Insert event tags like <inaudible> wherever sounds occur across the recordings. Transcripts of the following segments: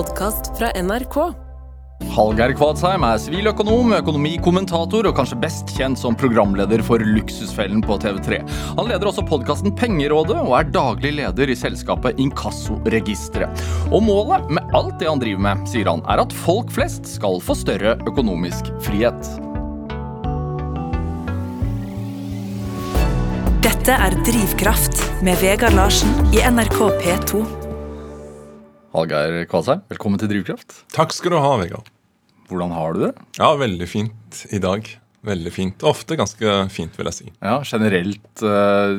podkast fra NRK. Hallgeir Kvadsheim er siviløkonom, økonomikommentator og kanskje best kjent som programleder for Luksusfellen på TV3. Han leder også podkasten Pengerådet og er daglig leder i selskapet Inkassoregisteret. Og målet med alt det han driver med, sier han, er at folk flest skal få større økonomisk frihet. Dette er Drivkraft med Vegard Larsen i NRK P2. Hallgeir Kvadsheim, velkommen til Drivkraft. Takk skal du ha, Vegard. Hvordan har du det? Ja, veldig fint i dag. Veldig fint. Ofte ganske fint, vil jeg si. Ja, Generelt eh,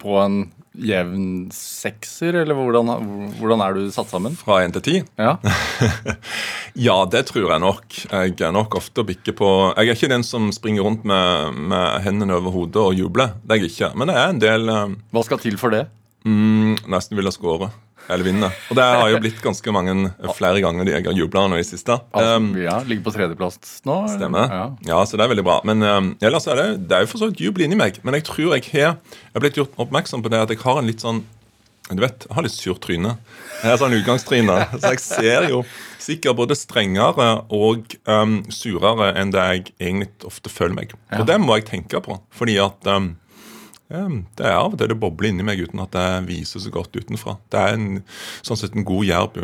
på en jevn sekser, eller hvordan, hvordan er du satt sammen? Fra én til ti? Ja, <laughs> Ja, det tror jeg nok. Jeg er nok ofte å bikke på Jeg er ikke den som springer rundt med, med hendene over hodet og jubler. Det er jeg ikke. Men det er en del eh, Hva skal til for det? mm, Nesten vil jeg score. Eller vinne. Og det har jo blitt ganske mange flere ganger jeg har jubla nå i det siste. Altså, Um, ja, Ligger på tredjeplass nå? Stemmer. Ja. Ja. så det er veldig bra. Men um, ellers er det, det er jo for så vidt jubel inni meg. Men jeg tror jeg har Jeg blitt gjort oppmerksom på det at jeg har en litt sånn Du vet, jeg har litt surt tryne. Jeg har sånn utgangstryne. Så jeg ser jo sikkert både strengere og um, surere enn det jeg egentlig ofte føler meg. Og det må jeg tenke på. Fordi at um, det er av og til det bobler inni meg uten at det viser så godt utenfra. Det er en, sånn sett en god jerv.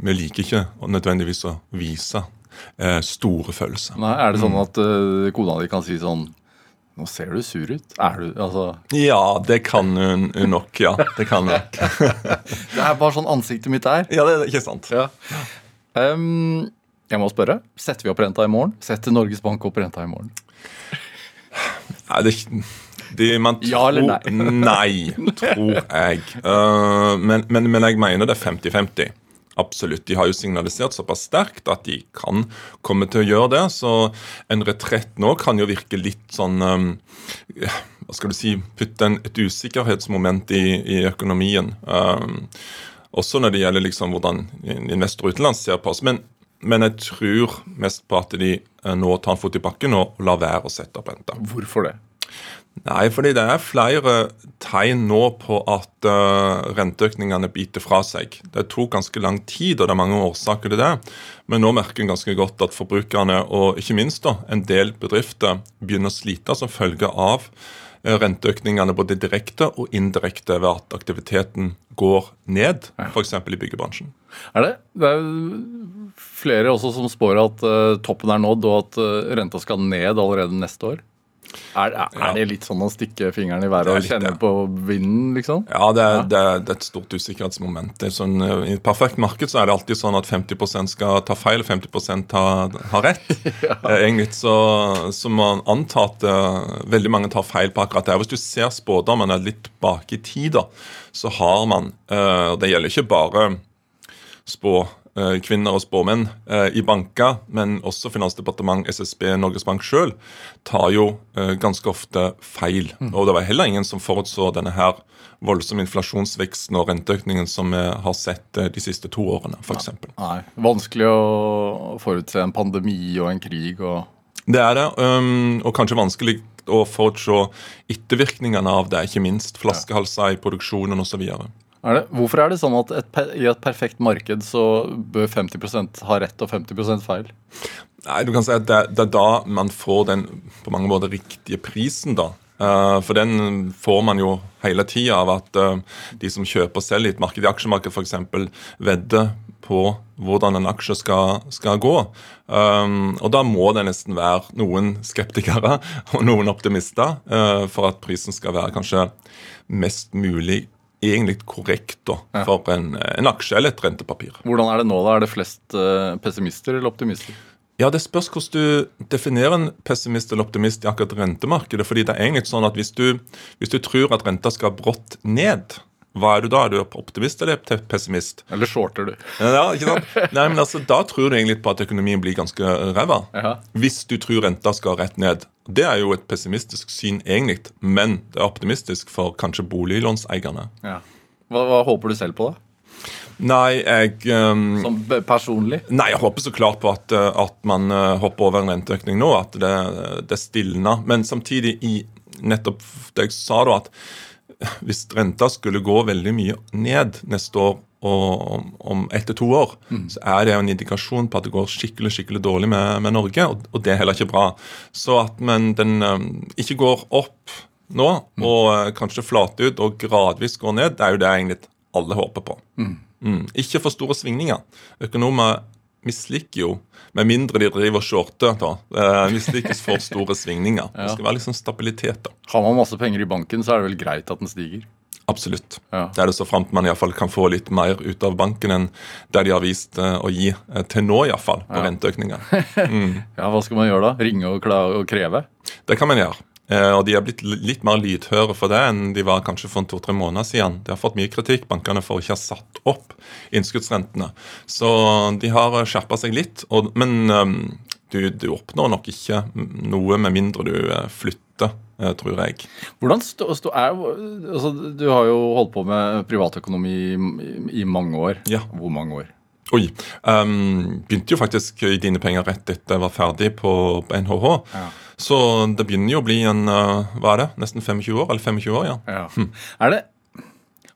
Vi, liker ikke nødvendigvis å vise eh, store følelser. Nei, Er det sånn Mm. at uh, kona di kan si sånn Nå ser du sur ut. Er du Altså Ja, det kan hun nok. Ja, det kan hun. <laughs> Det er bare sånn ansiktet mitt er. Ja, det er ikke sant. Ja. Um, jeg må spørre. Setter vi opp renta i morgen? Setter Norges Bank opp renta i morgen? Nei, det, er ikke- det, man tror, Ja eller nei? <laughs> nei, tror jeg. Uh, men, men, men jeg mener det er 50-50. Absolutt. De har jo signalisert såpass sterkt at de kan komme til å gjøre det. Så en retrett nå kan jo virke litt sånn um, Hva skal du si Putte en, et usikkerhetsmoment i, i økonomien. Um, også når det gjelder liksom hvordan investorer utenlands ser på oss. Men, men jeg tror mest på at de nå tar en fot i bakken og lar være å sette opp renta. Hvorfor det? Nei, fordi det er flere tegn nå på at uh, renteøkningene biter fra seg. Det tok ganske lang tid, og det er mange årsaker til det. Men nå merker en ganske godt at forbrukerne, og ikke minst da, en del bedrifter, begynner å slite som følge av eh, renteøkningene både direkte og indirekte ved at aktiviteten går ned, f.eks. i byggebransjen. Er det? Det er flere også som spår at eh, toppen er nådd, og at renta skal ned allerede neste år. Er, er, er det litt sånn å stikke fingeren i været og kjenne på vinden, liksom? Ja, det er, Det, er, det er et stort usikkerhetsmoment. Det er sånn, eh, I et perfekt marked så er det alltid sånn at 50% skal ta feil, og 50 har, har rett. <laughs> ja. Egentlig så, så man antar at uh, veldig mange tar feil på akkurat det. Hvis du ser spådommene litt bak i tid, da, så har man uh, Det gjelder ikke bare spå eh, kvinner og spåmenn eh, i banker, men også Finansdepartement, SSB, Norges Bank sjøl tar jo eh, ganske ofte feil. Og det var heller ingen som forutså denne her voldsomme inflasjonsveksten og renteøkningen som vi har sett eh, de siste to årene, f.eks. Nei. Vanskelig å forutse en pandemi og en krig og Det er det, og kanskje vanskelig å forutse ettervirkningene av det, ikke minst flaskehalser i produksjonen osv. er det? Hvorfor er det sånn at et, i et perfekt marked så bør 50% ha rett og 50% feil? Nei, du kan si at det, det er da man får den på mange måter riktige prisen, da. Eh, for den får man jo hele tida av at eh, de som kjøper og selger i et marked, i aksjemarkedet f.eks., vedder på hvordan en aksje skal, skal gå. Um, og da må det nesten være noen skeptikere <laughs> og noen optimister eh, for at prisen skal være kanskje mest mulig egentlig korrekt da, for en, en aksje eller et rentepapir. Hvordan er det nå, da? Er det flest eh, pessimister eller optimister? Ja, Det spørs hvordan du definerer en pessimist eller optimist i akkurat rentemarkedet. fordi det er egentlig sånn at hvis du, hvis du tror at renta skal brått ned, hva er du da? Er du optimist eller pessimist? Eller shorter du? Ja, ikke sant? Nei, men altså, Da tror du egentlig på at økonomien blir ganske ræva. Hvis du tror renta skal rett ned. Det er jo et pessimistisk syn, egentlig, men det er optimistisk for kanskje boliglånseierne. Ja. Hva, hva håper du selv på, da? Nei, jeg um, Som personlig? Nei, jeg håper så klart på at, eh, at man eh, hopper over en renteøkning nå, at det, det stilner. Men samtidig, i nettopp det jeg sa da, at <laughs> hvis renta skulle gå veldig mye ned neste år, og om, ett til to år, så er det en indikasjon på at det går skikkelig skikkelig dårlig med, med Norge, og, og det er heller ikke bra. Så at men den um, ikke går opp nå, og uh, kanskje flater ut og gradvis går ned, det er jo det egentlig alle håper på. Mm. Ikke for store svingninger. Økonomer misliker jo, med mindre de driver shorte, da, eh, mislikes for store svingninger. <laughs> Det skal være liksom stabilitet. da. Har man masse penger i banken, så er det vel greit at den stiger? Absolutt. Ja. Det er det så framt man i fall kan få litt mer ut av banken enn det de har vist eh, å gi eh, til nå, iallfall, på renteøkninger. <laughs> Ja, Hva skal man gjøre da? Ringe og, og kreve? Det kan man gjøre. Eh, Og de har blitt litt mer lydhøre for det enn de var kanskje for to-tre måneder siden. De har fått mye kritikk, bankene, for å ikke ha satt opp innskuddsrentene. Så de har skjerpa seg litt. Og, men um, du, du oppnår nok ikke noe med mindre du eh, flytter, eh, tror jeg. Hvordan stå, stå, er, altså, Du har jo holdt på med privatøkonomi i, i mange år. Ja. Hvor mange år? Oi. Um, begynte jo faktisk i Dine penger rett etter jeg var ferdig på, på NHH. Ja. Så det begynner jo å bli en uh, hva er det, nesten 25 år? Eller 25 år, ja. Ja. Er det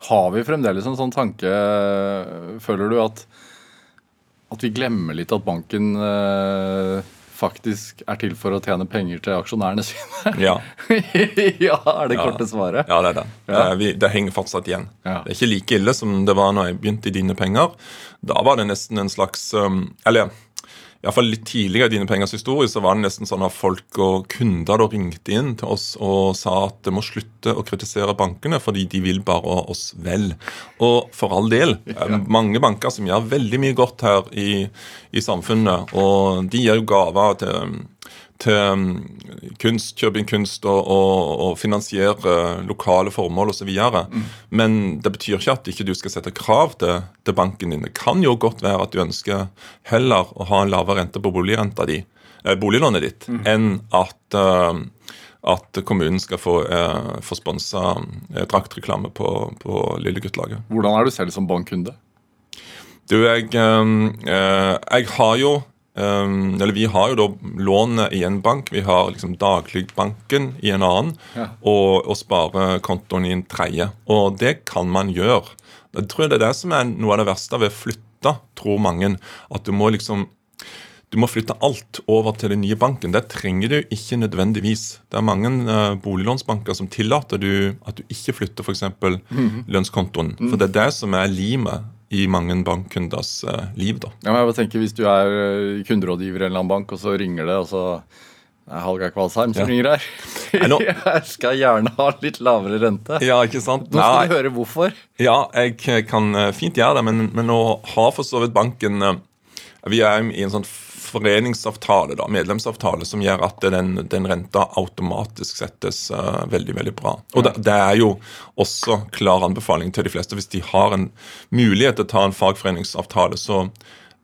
Har vi fremdeles en sånn tanke Føler du at at vi glemmer litt at banken eh, faktisk er til for å tjene penger til aksjonærene sine? Ja, <laughs> ja, er det korte svaret? ja det er det. Ja. Eh, vi, det henger fortsatt igjen. Ja. Det er ikke like ille som det var når jeg begynte i Dine penger. Da var det nesten en slags Eller iallfall litt tidligere i Dine pengers historie så var det nesten sånn at folk og kunder da ringte inn til oss og sa at det må slutte å kritisere bankene fordi de vil bare oss vel. Og for all del, <laughs> eh, mange banker som gjør veldig mye godt her i, i samfunnet, og de gir jo gaver til til um, kunst, kjøpe inn kunst og, og, og finansiere lokale formål osv. Mm. Men det betyr ikke at ikke du skal sette krav til, til banken din. Det kan jo godt være at du ønsker heller å ha en lavere rente på boligrenta di, eh, boliglånet ditt enn at eh, at kommunen skal få, eh, få sponsa eh, draktreklame på, på Lille guttelaget. Hvordan er du selv som bankkunde? Du, jeg, eh, eh, jeg har jo Um, eller Vi har jo da lånet i en bank, vi har liksom dagligbanken i en annen, Ja. og, og sparekontoen i en tredje. Og det kan man gjøre. Jeg tror det er det som er noe av det verste ved å flytte, tror mange. At du må liksom du må flytte alt over til den nye banken. Det trenger du ikke nødvendigvis. Det er mange uh, boliglånsbanker som tillater du at du ikke flytter f.eks. lønnskontoen. For det er det som er limet i mange bankkunders eh, liv. da. Ja, men jeg tenker Hvis du er eh, kunderådgiver i en eller annen bank, og så ringer det, og så det er Hallgeir Kvalsheim som Ja. ringer her. <laughs> Jeg skal gjerne ha litt lavere rente. Ja, ikke sant? Nå skal Nei, du høre hvorfor. Ja, jeg kan eh, fint gjøre det, men, men nå har for så vidt banken eh, Vi er i en sånn foreningsavtale, da, medlemsavtale, som gjør at den, den renta automatisk settes uh, veldig veldig bra. Og det, det er jo også klar anbefaling til de fleste. Hvis de har en mulighet til å ta en fagforeningsavtale, så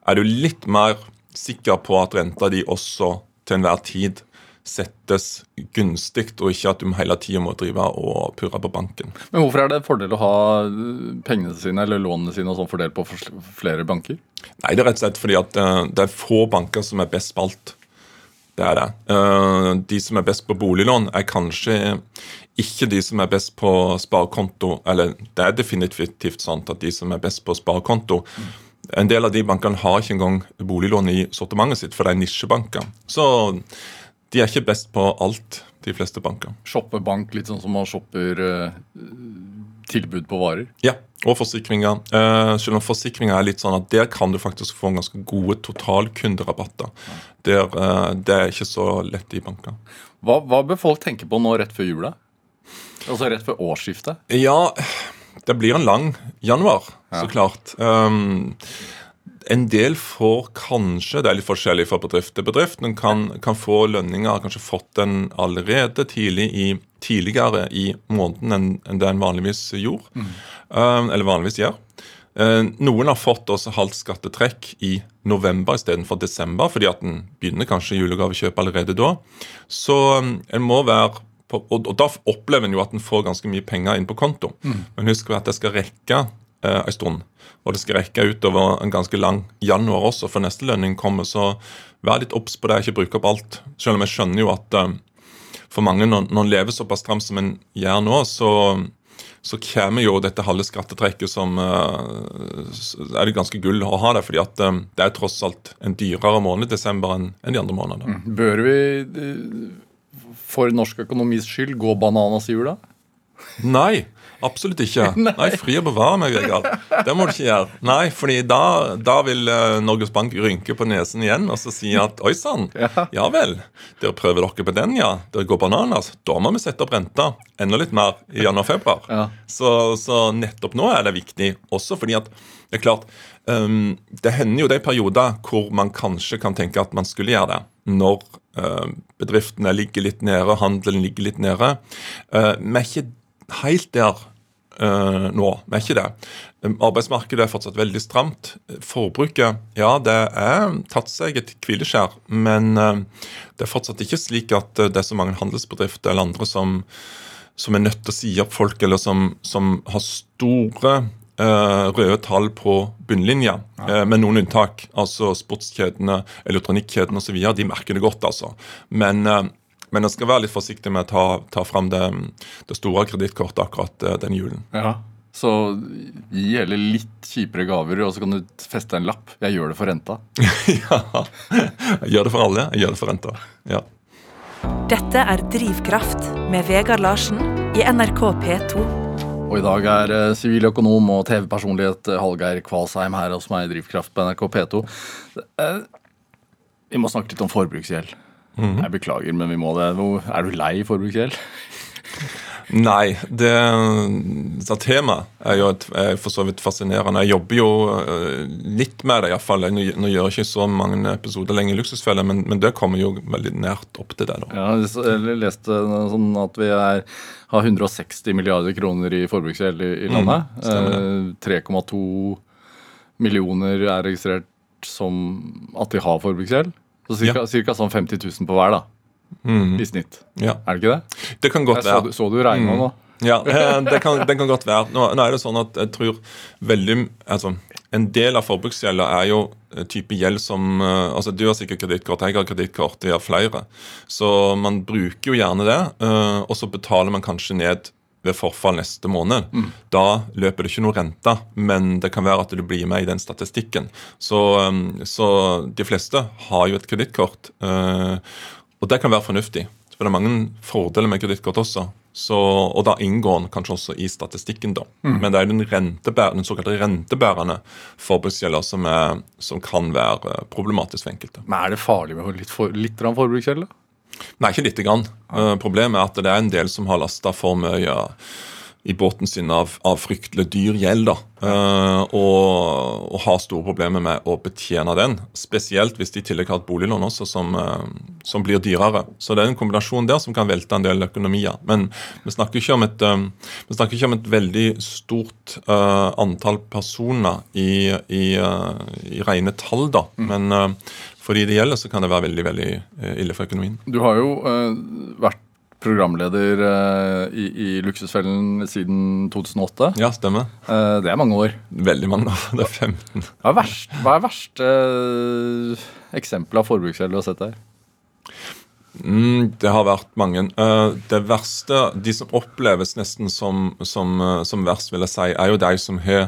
er du litt mer sikker på at renta di også til enhver tid settes gunstig, og ikke at du hele tida må drive og purre på banken. Men hvorfor er det en fordel å ha eh, pengene sine eller lånene sine og sånn fordelt på flere banker? Nei, det er rett og slett fordi at eh, det er få banker som er best på alt. Det er det. Eh, de som er best på boliglån, er kanskje ikke de som er best på sparekonto. Eller det er definitivt sant at de som er best på sparekonto En del av de bankene har ikke engang boliglån i sortimentet sitt, for det er nisjebanker. Så de er ikke best på alt, de fleste banker. Shoppe bank litt sånn som man shopper eh, tilbud på varer? Ja, og forsikringer. Eh, selv om forsikringer er litt sånn at der kan du faktisk få ganske gode totalkunderabatter. Der, eh, det er ikke så lett i banker. Hva, hva bør folk tenke på nå rett før jula? Altså rett før årsskiftet? Ja, det blir en lang januar, så klart. Um, en del får kanskje, det er litt forskjellig fra bedrift til bedrift, men kan, kan få lønninger, har kanskje fått den allerede tidlig i, tidligere i måneden enn enn det en vanligvis gjorde, Mm. eller vanligvis gjør. Eh, Noen har fått også halvt skattetrekk i november istedenfor desember, fordi at en begynner kanskje julegavekjøp allerede da. Så um, en må være på, og, og da opplever en jo at en får ganske mye penger inn på konto. Men husk at det skal rekke eh, en stund. Og det skal rekke utover en ganske lang januar også, for neste lønning kommer. Så vær litt obs på det, ikke bruk opp alt. Selv om jeg skjønner jo at eh, for mange, når, når en lever såpass stramt som en gjør nå, så, så kommer jo dette halve skattetrekket som uh, Er det ganske gull å ha det, fordi at um, det er tross alt en dyrere måned desember enn en de andre månedene. Mm. Bør vi, for norsk økonomis skyld, gå bananas i jula? Nei. Absolutt ikke. <laughs> Nei, Nei fri og bevare meg, Vegard. Det må du ikke gjøre. Nei, fordi da, da vil uh, Norges Bank rynke på nesen igjen og så si at oi sann, ja. ja. vel, dere prøver dere på den, ja. Dere går bananas. Da må vi sette opp renta enda litt mer i januar-februar. Ja. Så, så, nettopp nå er det viktig, også fordi at det er klart um, Det hender jo det i perioder hvor man kanskje kan tenke at man skulle gjøre det. Når uh, bedriftene ligger litt nede, handelen ligger litt nede. Vi er ikke helt der uh, nå. Vi er ikke det. Um, arbeidsmarkedet er fortsatt veldig stramt. Forbruket, ja, det er tatt seg et hvileskjær. Men uh, det er fortsatt ikke slik at uh, det er så mange handelsbedrifter eller andre som, som er nødt til å si opp folk, eller som, som har store røde tall på bunnlinja, ja. med noen unntak. Altså sportskjedene, elektronikkjedene osv. De merker det godt, altså. Men men en skal være litt forsiktig med å ta, ta fram det, det store kredittkortet akkurat eh, den julen. Ja, Så gi heller litt kjipere gaver, og så kan du feste en lapp. Jeg gjør det for renta. <laughs> ja. Jeg gjør det for alle. Jeg gjør det for renta. Ja. Dette er Drivkraft med Vegard Larsen i NRK P2. Og i dag er eh, siviløkonom og TV-personlighet eh, Hallgeir Kvalsheim her hos meg i Drivkraft på NRK P2. Vi må snakke litt om forbruksgjeld. Mm Jeg beklager, men vi må det. Er du lei forbruksgjeld? Nei, det, det temaet er jo et, er for så vidt fascinerende. Jeg jobber jo uh, litt med det, iallfall. Nå, nå gjør jeg ikke så mange episoder lenger i Luksusfelle, men, men, det kommer jo veldig nært opp til det. da. Ja, Jeg leste sånn at vi er, har 160 milliarder kroner i forbruksgjeld i, i landet. Mm, uh, 3,2 millioner er registrert som at de har forbruksgjeld. Så cirka, ja. sånn 50 000 på hver, da. Mm. I snitt. Ja. Er det ikke det? Det kan godt være. Så, så, du regna mm. nå? Ja, eh, det kan, det kan godt være. Nå, nå, er det sånn at jeg tror veldig altså, En del av forbruksgjelda er jo eh, type gjeld som eh, altså Du har sikkert kredittkort, jeg har kredittkort, jeg har flere. Så man bruker jo gjerne det, og så betaler man kanskje ned ved forfall neste måned. Mm. Da løper det ikke noe rente, men det kan være at du blir med i den statistikken. Så, um, så de fleste har jo et kredittkort, uh, og det kan være fornuftig. For det er mange fordeler med kredittkort også. Så, og da inngår den kanskje også i statistikken. da. Mm. Men det er den, den såkalte rentebærende forbruksgjelder som, som, kan være problematisk for enkelte. Men Er det farlig med litt, for, litt forbruksgjeld? Nei, ikke lite grann. Uh, problemet er at det er en del som har lasta for mye i båten sin av, av fryktelig dyr gjeld. da, uh, og, og, har store problemer med å betjene den. Spesielt hvis de i tillegg har et boliglån også som, uh, som, blir dyrere. Så det er en kombinasjon der som kan velte en del økonomier. Men vi snakker ikke om et, um, ikke om et veldig stort uh, antall personer i, i, i rene tall, da. Mm. Men for gjelder, så kan det være veldig veldig eh, ille for økonomien. Du har jo uh, vært programleder uh, i, i, Luksusfellen siden 2008. Ja, stemmer. Uh, det er mange år. Veldig mange år. <laughs> Det er 15. Hva er verst, hva er verste eksempelet av forbruksgjeld du har sett der? Mm, det har vært mange. det verste, de som oppleves nesten som, som, som verst, vil jeg si, er jo de som har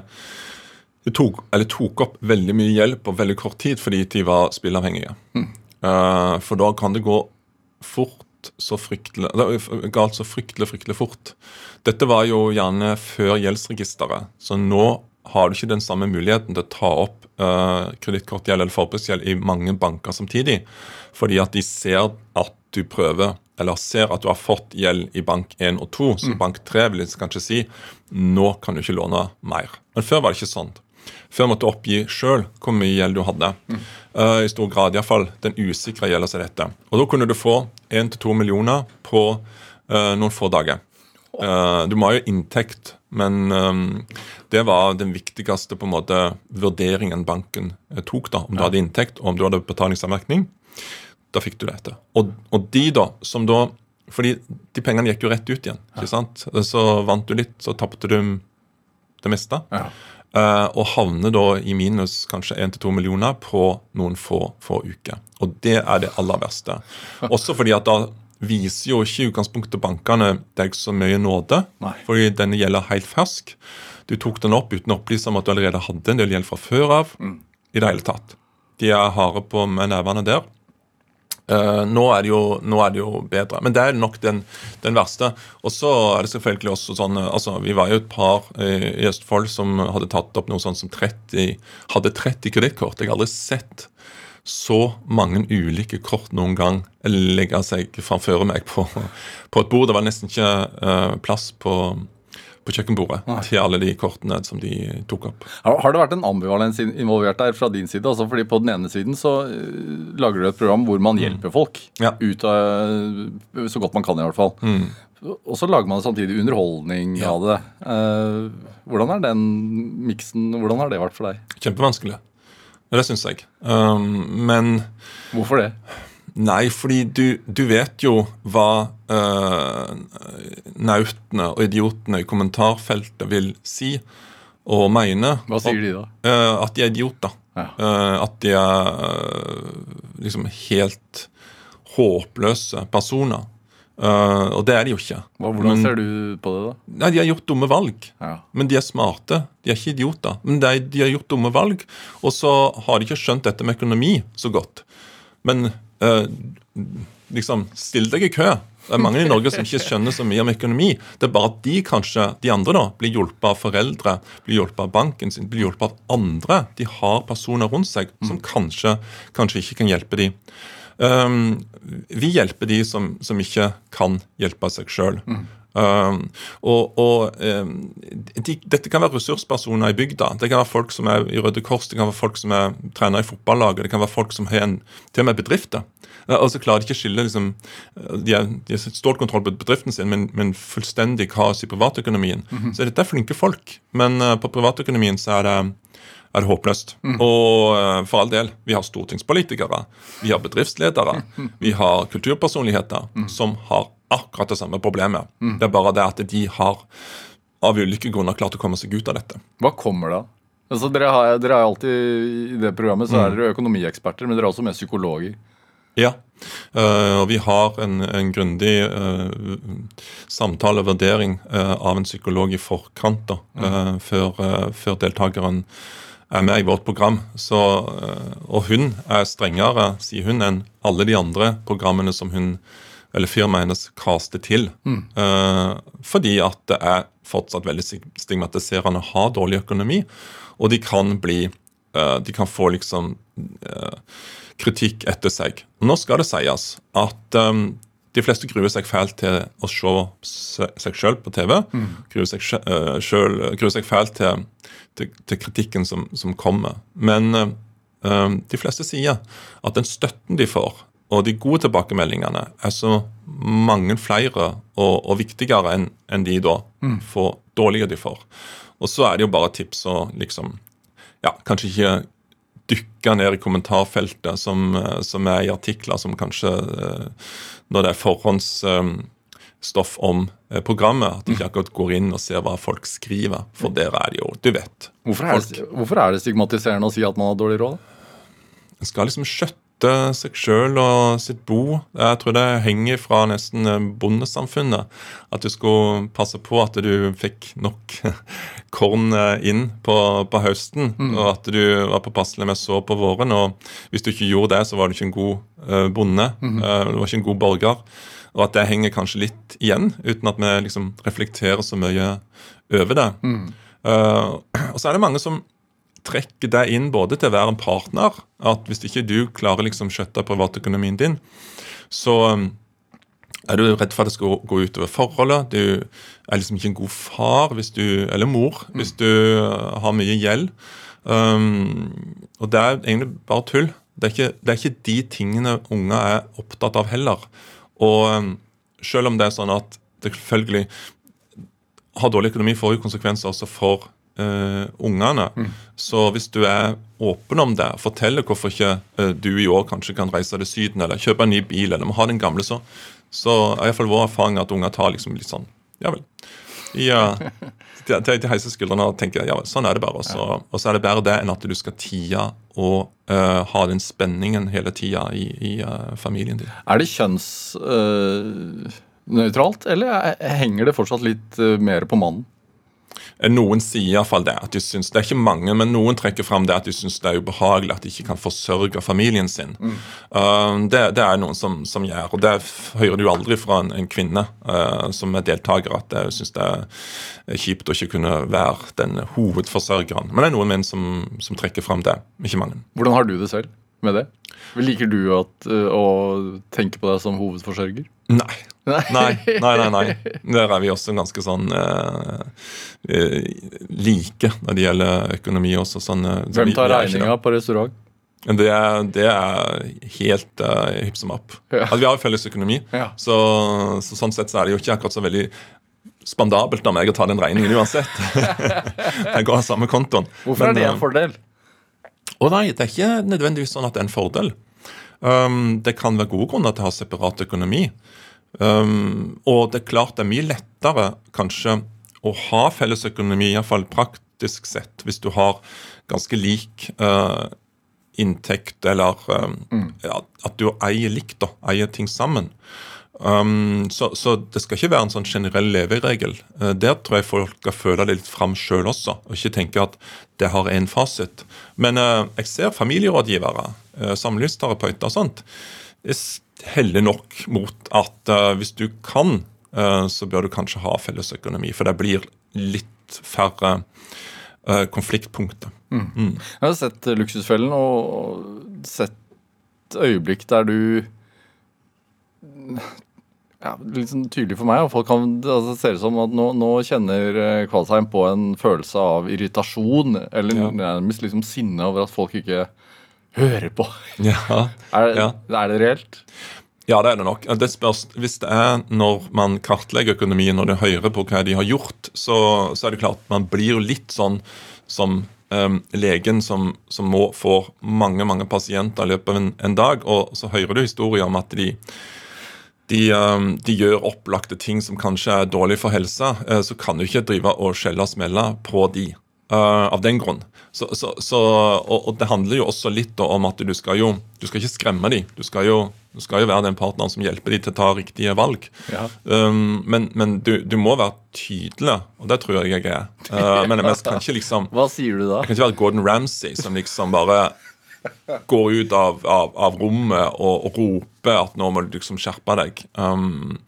de tok, tok, opp veldig mye hjelp på veldig kort tid fordi de var spillavhengige. Mm. Uh, for da kan det gå fort så fryktelig galt så fryktelig, fryktelig fort. Dette var jo gjerne før gjeldsregisteret, så nå har du ikke den samme muligheten til å ta opp uh, kredittkortgjeld eller forbruksgjeld i mange banker samtidig. Fordi at de ser at du prøver, eller ser at du har fått gjeld i bank 1 og 2, så mm. bank 3 vil kanskje si nå kan du ikke låne mer. Men før var det ikke sånn. Før måtte oppgi sjøl hvor mye gjeld du hadde. Mm. Uh, I stor grad, iallfall den usikre gjelda seg dette. Og Da kunne du få 1-2 millioner på uh, noen få dager. Uh, du må ha jo inntekt, men um, det var den viktigste på en måte vurderingen banken tok. da, Om du hadde inntekt og om du hadde betalingsanmerkning. Da fikk du dette. Og, og de da, som da fordi de pengene gikk jo rett ut igjen. ikke sant? Så vant du litt, så tapte du det meste. Ja. Uh, og havner da i minus kanskje 1-2 millioner på noen få, få uker. Og det er det aller verste. <laughs> Også fordi at da viser jo ikke i utgangspunktet bankene deg så mye nåde, Nei. fordi denne gjelder helt fersk. Du tok den opp uten å opplyse om at du allerede hadde en del gjeld fra før av. I det hele tatt. De er harde på med nevene der. Eh, nå, er jo, nå er det jo bedre. Men det er nok den, den verste. Og så er det selvfølgelig også sånn eh, altså Vi var jo et par i Østfold som hadde tatt opp noe sånn som 30 hadde 30 kredittkort. Jeg har aldri sett så mange ulike kort noen gang legge seg framfor meg på, på et bord. Det var nesten ikke eh, plass på, på kjøkkenbordet til alle de kortene som de tok opp. Har det vært en ambivalens involvert der fra din side? Altså fordi På den ene siden så øh, lager du et program hvor man hjelper folk. Ja. Ut av, så godt man kan, i hvert fall. Og så lager man samtidig underholdning Ja. av det. Eh, hvordan er den miksen Hvordan har det vært for deg? Kjempevanskelig. Det syns jeg. Um, men Hvorfor det? Nei, fordi du, du vet jo hva uh, nautene og idiotene i kommentarfeltet vil si og mene. Hva sier de da? Eh, at de er idioter. Ja. Uh, at de er uh, liksom helt håpløse personer. Uh, og det er de jo ikke. Hva, hvordan Men- ser du på det, da? Nei, De har gjort dumme valg. Ja. Men de er smarte. De er ikke idioter. Men de, de har gjort dumme valg, og så har de ikke skjønt dette med økonomi så godt. Men eh, liksom, still deg i kø. Det er mange i Norge som ikke skjønner så mye om økonomi. Det er bare at de kanskje, de andre da, blir hjulpet av foreldre, blir hjulpet av banken sin, blir hjulpet av andre. De har personer rundt seg som kanskje, kanskje ikke kan hjelpe dem. Um, vi hjelper de som, som ikke kan hjelpe seg sjøl. Um, og og um, de, Dette kan være ressurspersoner i bygda. Det kan være folk som er i Røde Kors, det kan være folk som er trener i fotballaget, det kan være folk som har en, til og med bedrifter. Og så klarer de ikke å skille liksom, De har stålkontroll på bedriften sin, men, men fullstendig kaos i privatøkonomien. Så dette er flinke folk, men eh, på privatøkonomien så er det er det håpløst. Og eh, for all del, vi har stortingspolitikere, vi har bedriftsledere, <laughs> vi har kulturpersonligheter som har akkurat det samme problemet. Det er bare det at de har av ulike grunner klart å komme seg ut av dette. Hva kommer da? Altså, dere, har, dere er jo alltid I det programmet så er dere økonomieksperter, men dere er også med psykologer. Ja. Eh, og vi har en, en grundig uh, samtale og vurdering eh, av en psykolog i forkant da, mm. før, før deltakeren er med i vårt program. Så, og hun er strengere, sier hun, enn alle de andre programmene som hun eller firmaet hennes kaster til. Eh, fordi at det er fortsatt veldig stigmatiserende å ha dårlig økonomi. Og de kan bli eh, De kan få liksom eh, kritikk etter seg. Nå skal det sies at de fleste gruer seg fælt til å se se- seg sjøl på TV. Gruer seg, selv- gruer seg fælt til, til, til kritikken som, som kommer. Men de fleste sier at den støtten de får, og de gode tilbakemeldingene, er så mange flere og, og viktigere enn en de da får, dårlige de får. Og så er det jo bare tips å liksom ja, kanskje ikke dykke ned i kommentarfeltet som, eh, som er i artikler som kanskje eh, Når det er forhåndsstoff om eh, programmet, at de ikke akkurat går inn og ser hva folk skriver. For der er det jo Du vet. Hvorfor er, det, hvorfor er det stigmatiserende å si at man har dårlig råd? En skal liksom skjøtte seg sjøl og sitt bo. Jeg tror det henger fra nesten eh, bondesamfunnet. At du skulle passe på at du fikk nok <laughs> korn eh, inn på, på høsten. Og at du var påpasselig med så på våren. Og hvis du ikke gjorde det, så var du ikke en god eh, bonde. Mm. du var ikke en god borger. Og at det henger kanskje litt igjen, uten at vi liksom reflekterer så mye over det. Eh, <clears throat> og så er det mange som trekker deg inn både til å være en partner, at hvis ikke du klarer liksom skjøtte privatøkonomien din, så um, er du redd for at det skal gå utover forholdet. Du er liksom ikke en god far hvis du, eller mor hvis du uh, har mye gjeld. Um, og det er egentlig bare tull. Det er, ikke, det er ikke de tingene unger er opptatt av heller. Og um, selv om det er sånn at det selvfølgelig har dårlig økonomi får jo konsekvenser også for eh, ungene. Så hvis du er åpen om det, forteller hvorfor ikke uh, du i år kanskje kan reise til Syden eller kjøpe en ny bil, eller må ha den gamle, så, så er iallfall vår erfaring at unger tar liksom litt sånn Ja vel. Ja. <laughs> De, de, de heiser skuldrene og tenker ja, sånn er det bare. Og så, og så er det bedre det enn at du skal tie og uh, ha den spenningen hele tida i, i uh, familien din. Er det kjønnsnøytralt, eller er- henger det fortsatt litt eh, mer på mannen? Eh, Noen sier iallfall det. at de synes, Det er ikke mange, men noen trekker fram det at de syns det er ubehagelig at de ikke kan forsørge familien sin. Uh, det, det er noen som, som gjør, og det hører du aldri fra en, en kvinne uh, som er deltaker, at jeg syns det er kjipt å ikke kunne være den hovedforsørgeren. Men det er noen menn som, som trekker fram det. Ikke mange. Hvordan har du det selv med det? Liker du at, eh, å tenke på deg som hovedforsørger? Nei. Nei, nei, nei. nei. Der er vi også ganske sånn eh, eh, like når det gjelder økonomi også. Sånn, eh, Hvem tar regninga på restaurant? Det er, det er helt uh, hipp som opp. Ja. Altså, vi har jo felles økonomi, Ja. så, så sånn sett så er det jo ikke akkurat så veldig spandabelt av meg å ta den regningen uansett. <laughs> jeg går av samme kontoen. Hvorfor Men, er det en fordel? Å nei, det er ikke nødvendigvis sånn at det er en fordel. Um, det kan være gode grunner til å ha separat økonomi. Um, og det er klart det er mye lettere kanskje å ha felles økonomi, iallfall praktisk sett, hvis du har ganske lik uh, inntekt, eller um, ja, at du eier likt, da, eier ting sammen. Um, så, så det skal ikke være en sånn generell leveregel. Uh, der tror jeg folk skal føle det litt fram sjøl også, og ikke tenke at det har én fasit. Men uh, jeg ser familierådgivere, uh, samlivsterapeuter og sånt, heller nok mot at hvis du kan, så bør du kanskje ha fellesøkonomi, for det blir litt færre konfliktpunkter. Jeg har sett Luksusfellen og sett øyeblikk der du ja, Litt sånn tydelig for meg. og folk kan, altså, Det ser ut som at nå, nå kjenner eh, Kvalsheim på en følelse av irritasjon, eller Ja. nærmest liksom sinne over at folk ikke hører på. <laughs> Ja, Er, Ja. er det reelt? Ja, det er det nok. Det spørs, Hvis det er når man kartlegger økonomien og de hører på hva de har gjort, så, så er det klart man blir jo litt sånn som em, legen som, som må få mange mange pasienter i løpet av en, en dag, og så hører du historier om at de de, de gjør opplagte ting som kanskje er dårlig for helsa, eh, så kan du ikke drive og skjelle og smelle på de. eh, av den grunn. Så, så, så, og, og det handler jo også litt om at du skal jo du skal ikke skremme dem. Du skal jo, du skal jo være den partneren som hjelper dem til å ta riktige valg. Ja. Um, men men du, du må være tydelig, og det tror jeg jeg er. Uh, men jeg kan ikke liksom Hva sier du da? jeg kan ikke være Gordon Ramsay som liksom bare går ut av, av, av rommet og, og roper at nå må du liksom skjerpe deg. Um,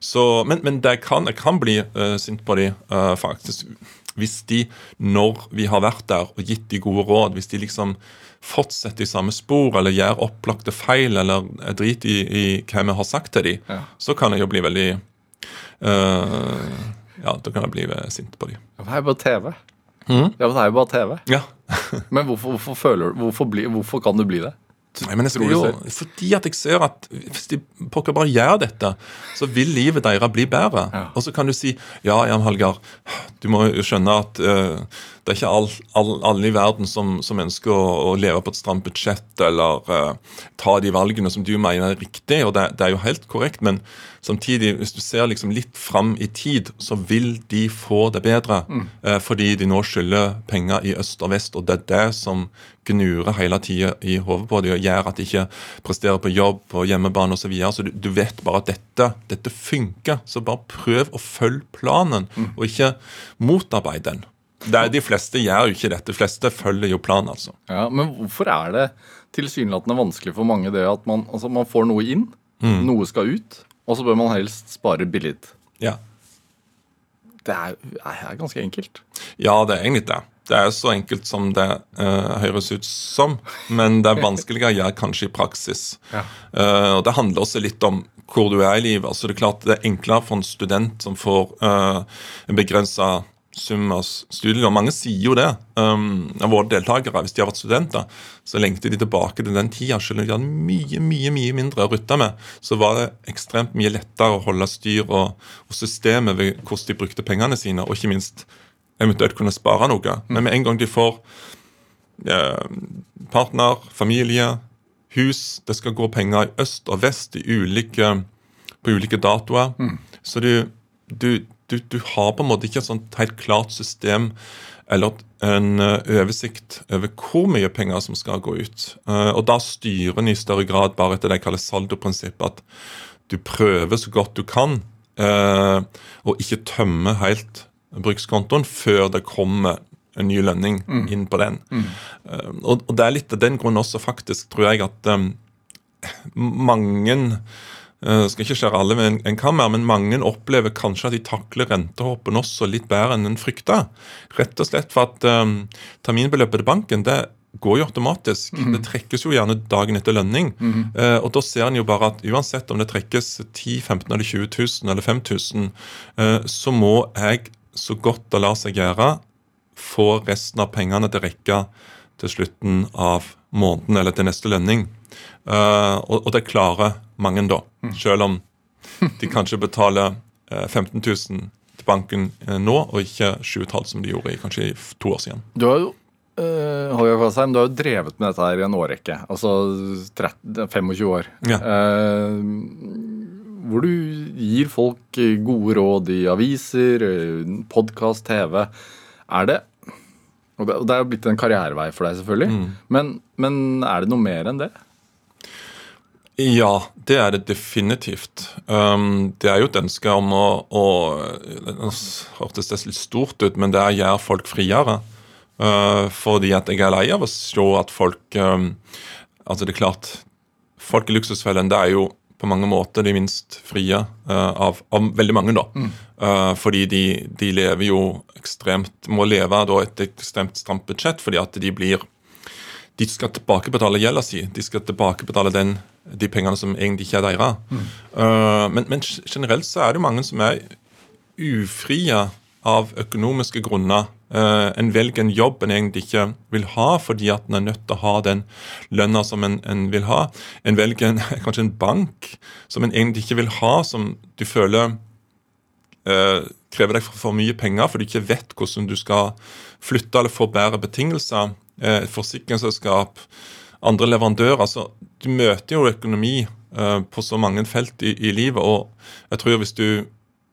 så, men, men det kan, jeg kan bli uh, sint på de uh, faktisk. Hvis de, når vi har vært der og gitt de gode råd, hvis de liksom fortsetter i samme spor eller gjør opplagte feil eller driter drit i, i hva vi har sagt til de, Ja. så kan jeg jo bli veldig uh, Ja, da kan jeg bli sint på de. Hva er på TV. Mhm. Ja, men det er jo bare TV. Ja. <laughs> Men hvorfor, hvorfor, føler, hvorfor, bli, hvorfor kan du bli det? Nei, men jeg Tror jo, fordi at jeg ser at hvis de pokker bare gjør dette, så vil livet deres bli bedre. Ja. Og så kan du si ja, Jan Hallgeir, du må jo skjønne at eh, det er ikke all, all, alle i verden som, som ønsker å, å leve på et stramt budsjett eller uh, ta de valgene som du mener er riktig, og det, det er jo helt korrekt, men samtidig, hvis du ser liksom litt fram i tid, så vil de få det bedre. eh, fordi de nå skylder penger i øst og vest, og det er det som gnurer hele tida i hodet på dem og gjør at de ikke presterer på jobb, på hjemmebane osv. Så, videre. så du, du vet bare at dette, dette funker. Så bare prøv å følge planen, og ikke motarbeid den. Det er, de fleste gjør jo ikke dette. De fleste følger jo planen, altså. Ja, Men hvorfor er det tilsynelatende vanskelig for mange det at man, altså man får noe inn, noe skal ut, og så bør man helst spare billig? Ja. Det er, er ganske enkelt. Ja, det er egentlig det. Det er så enkelt som det uh, høres ut som, men det er vanskeligere å gjøre kanskje i praksis. Ja. Uh, og Det handler også litt om hvor du er i livet. Altså Det er klart det er enklere for en student som får uh, en begrensa sum av studielån. Mange sier jo det um, av våre deltakere. Hvis de har vært studenter, så lengter de tilbake til den tida. Selv om de hadde mye mye, mye mindre å rutte med, så var det ekstremt mye lettere å holde styr og, og systemet ved hvordan de brukte pengene sine, og ikke minst eventuelt kunne spare noe. Men med en gang de får eh, partner, familie, hus Det skal gå penger i øst og vest i ulike, på ulike datoer. Så du, du, du, du har på en måte ikke et sånt helt klart system eller en eh, oversikt over hvor mye penger som skal gå ut. Eh, og da styrer en i større grad bare etter det jeg kaller saldoprinsippet. At du prøver så godt du kan eh, å ikke tømme helt brukskontoen før det kommer en ny lønning mm. inn på den. Mm. Og, og, det er litt av den grunn også, faktisk, tror jeg, at mange jeg skal ikke skjære alle med en kammer, men mange opplever kanskje at de takler rentehoppen også litt bedre enn en frykta. Rett og slett for at um, terminbeløpet til banken det går jo automatisk. Mm. Det trekkes jo gjerne dagen etter lønning. Mm. Uh, og da ser en jo bare at uansett om det trekkes 10 15 eller 20 000 eller 5000, uh, så må jeg så godt det lar seg gjøre, få resten av pengene til rekke til slutten av måneden eller til neste lønning. Uh, og, det klarer mange, da. Mm. Selv om de kanskje betaler uh, 15 000 til banken uh, nå, og ikke 7,5 som de gjorde i kanskje to år siden. Du har jo Uh, du har jo drevet med dette her i en årrekke. Altså 30, 25 år. Ja. Uh, hvor du gir folk gode råd i aviser, podkast, TV. Er det Og det, det er jo blitt en karrierevei for deg, selvfølgelig. Mm. Men, men er det noe mer enn det? Ja, det er det definitivt. Um, det er jo et ønske om å, å Det hørtes litt stort ut, men det er å gjøre folk friere. Uh, fordi at jeg er lei av å se at folk um, Altså, det er klart Folk i luksusfellen det er jo på mange måter de minst frie uh, av, av, veldig mange, da. Mm. Uh, fordi de, de, lever jo ekstremt Må leve da et ekstremt stramt budsjett fordi at de blir De skal tilbakebetale gjelda si. De skal tilbakebetale den de pengene som egentlig ikke er deres. Mm. Uh, men, men, generelt så er det mange som er ufrie av økonomiske grunner. Uh, en velger en jobb en egentlig ikke vil ha, fordi at en er nødt til å ha den lønna som en, en, vil ha. En velger en, <laughs> kanskje en bank som en egentlig ikke vil ha, som du føler uh, krever deg for, for mye penger, fordi du ikke vet hvordan du skal flytte eller få bedre betingelser. Et forsikringsselskap andre leverandører. altså Du møter jo økonomi uh, på så mange felt i, i, livet, og jeg tror hvis du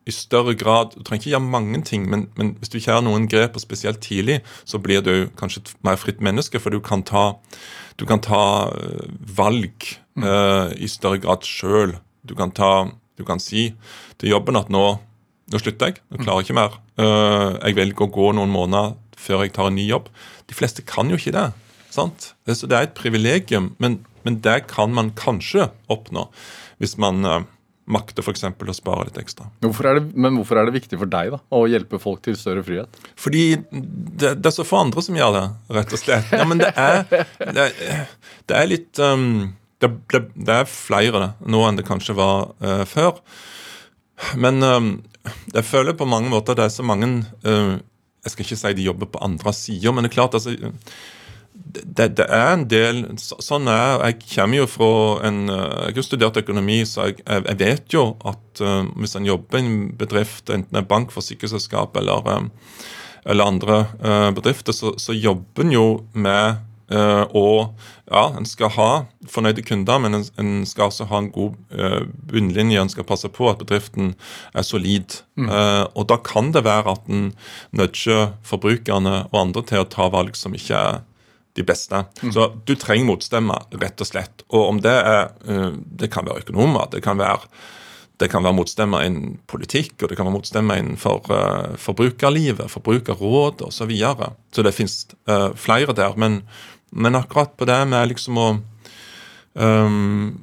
i større grad Du trenger ikke gjøre mange ting, men, men hvis du ikke har noen grep, og spesielt tidlig, så blir du kanskje et mer fritt menneske, for du kan ta, du kan ta uh, valg uh, i større grad sjøl. Du kan ta du kan si til jobben at nå, nå slutter jeg, nå klarer jeg ikke mer. jeg velger å gå noen måneder før jeg tar en ny jobb. De fleste kan jo ikke det. Sant? Så det er et privilegium, men, men det kan man kanskje oppnå hvis man uh, makter f.eks. å spare litt ekstra. Hvorfor det, men hvorfor er det viktig for deg da, å hjelpe folk til større frihet? Fordi det, det er så få andre som gjør det, rett og slett. Ja, men det er, det, det er litt um, det, det, er flere det, nå enn det kanskje var uh, før. Men um, jeg føler på mange måter det er så mange uh, Jeg skal ikke si de jobber på andre sider, men det er klart altså det, det, er en del Sånn er Jeg kommer jo fra en Jeg har studert økonomi, så jeg, jeg vet jo at uh, hvis en jobber i en bedrift, enten er bank, forsikringsselskap eller, um, eller andre uh, bedrifter, så, så, jobber en jo med å Ja, en skal ha fornøyde kunder, men en, en skal også ha en god bunnlinje. En skal passe på at bedriften er solid. Mm. og da kan det være at en nudger forbrukerne og andre til å ta valg som ikke er de beste. Mm. Så du trenger motstemmer, rett og slett. Og om det er eh, Det kan være økonomer, det kan være, det kan være motstemmer innen politikk, og det kan være motstemmer innenfor uh, forbrukerlivet, forbrukerråd osv. Så, videre. så det fins uh, eh, flere der. Men, men, akkurat på det med liksom å um,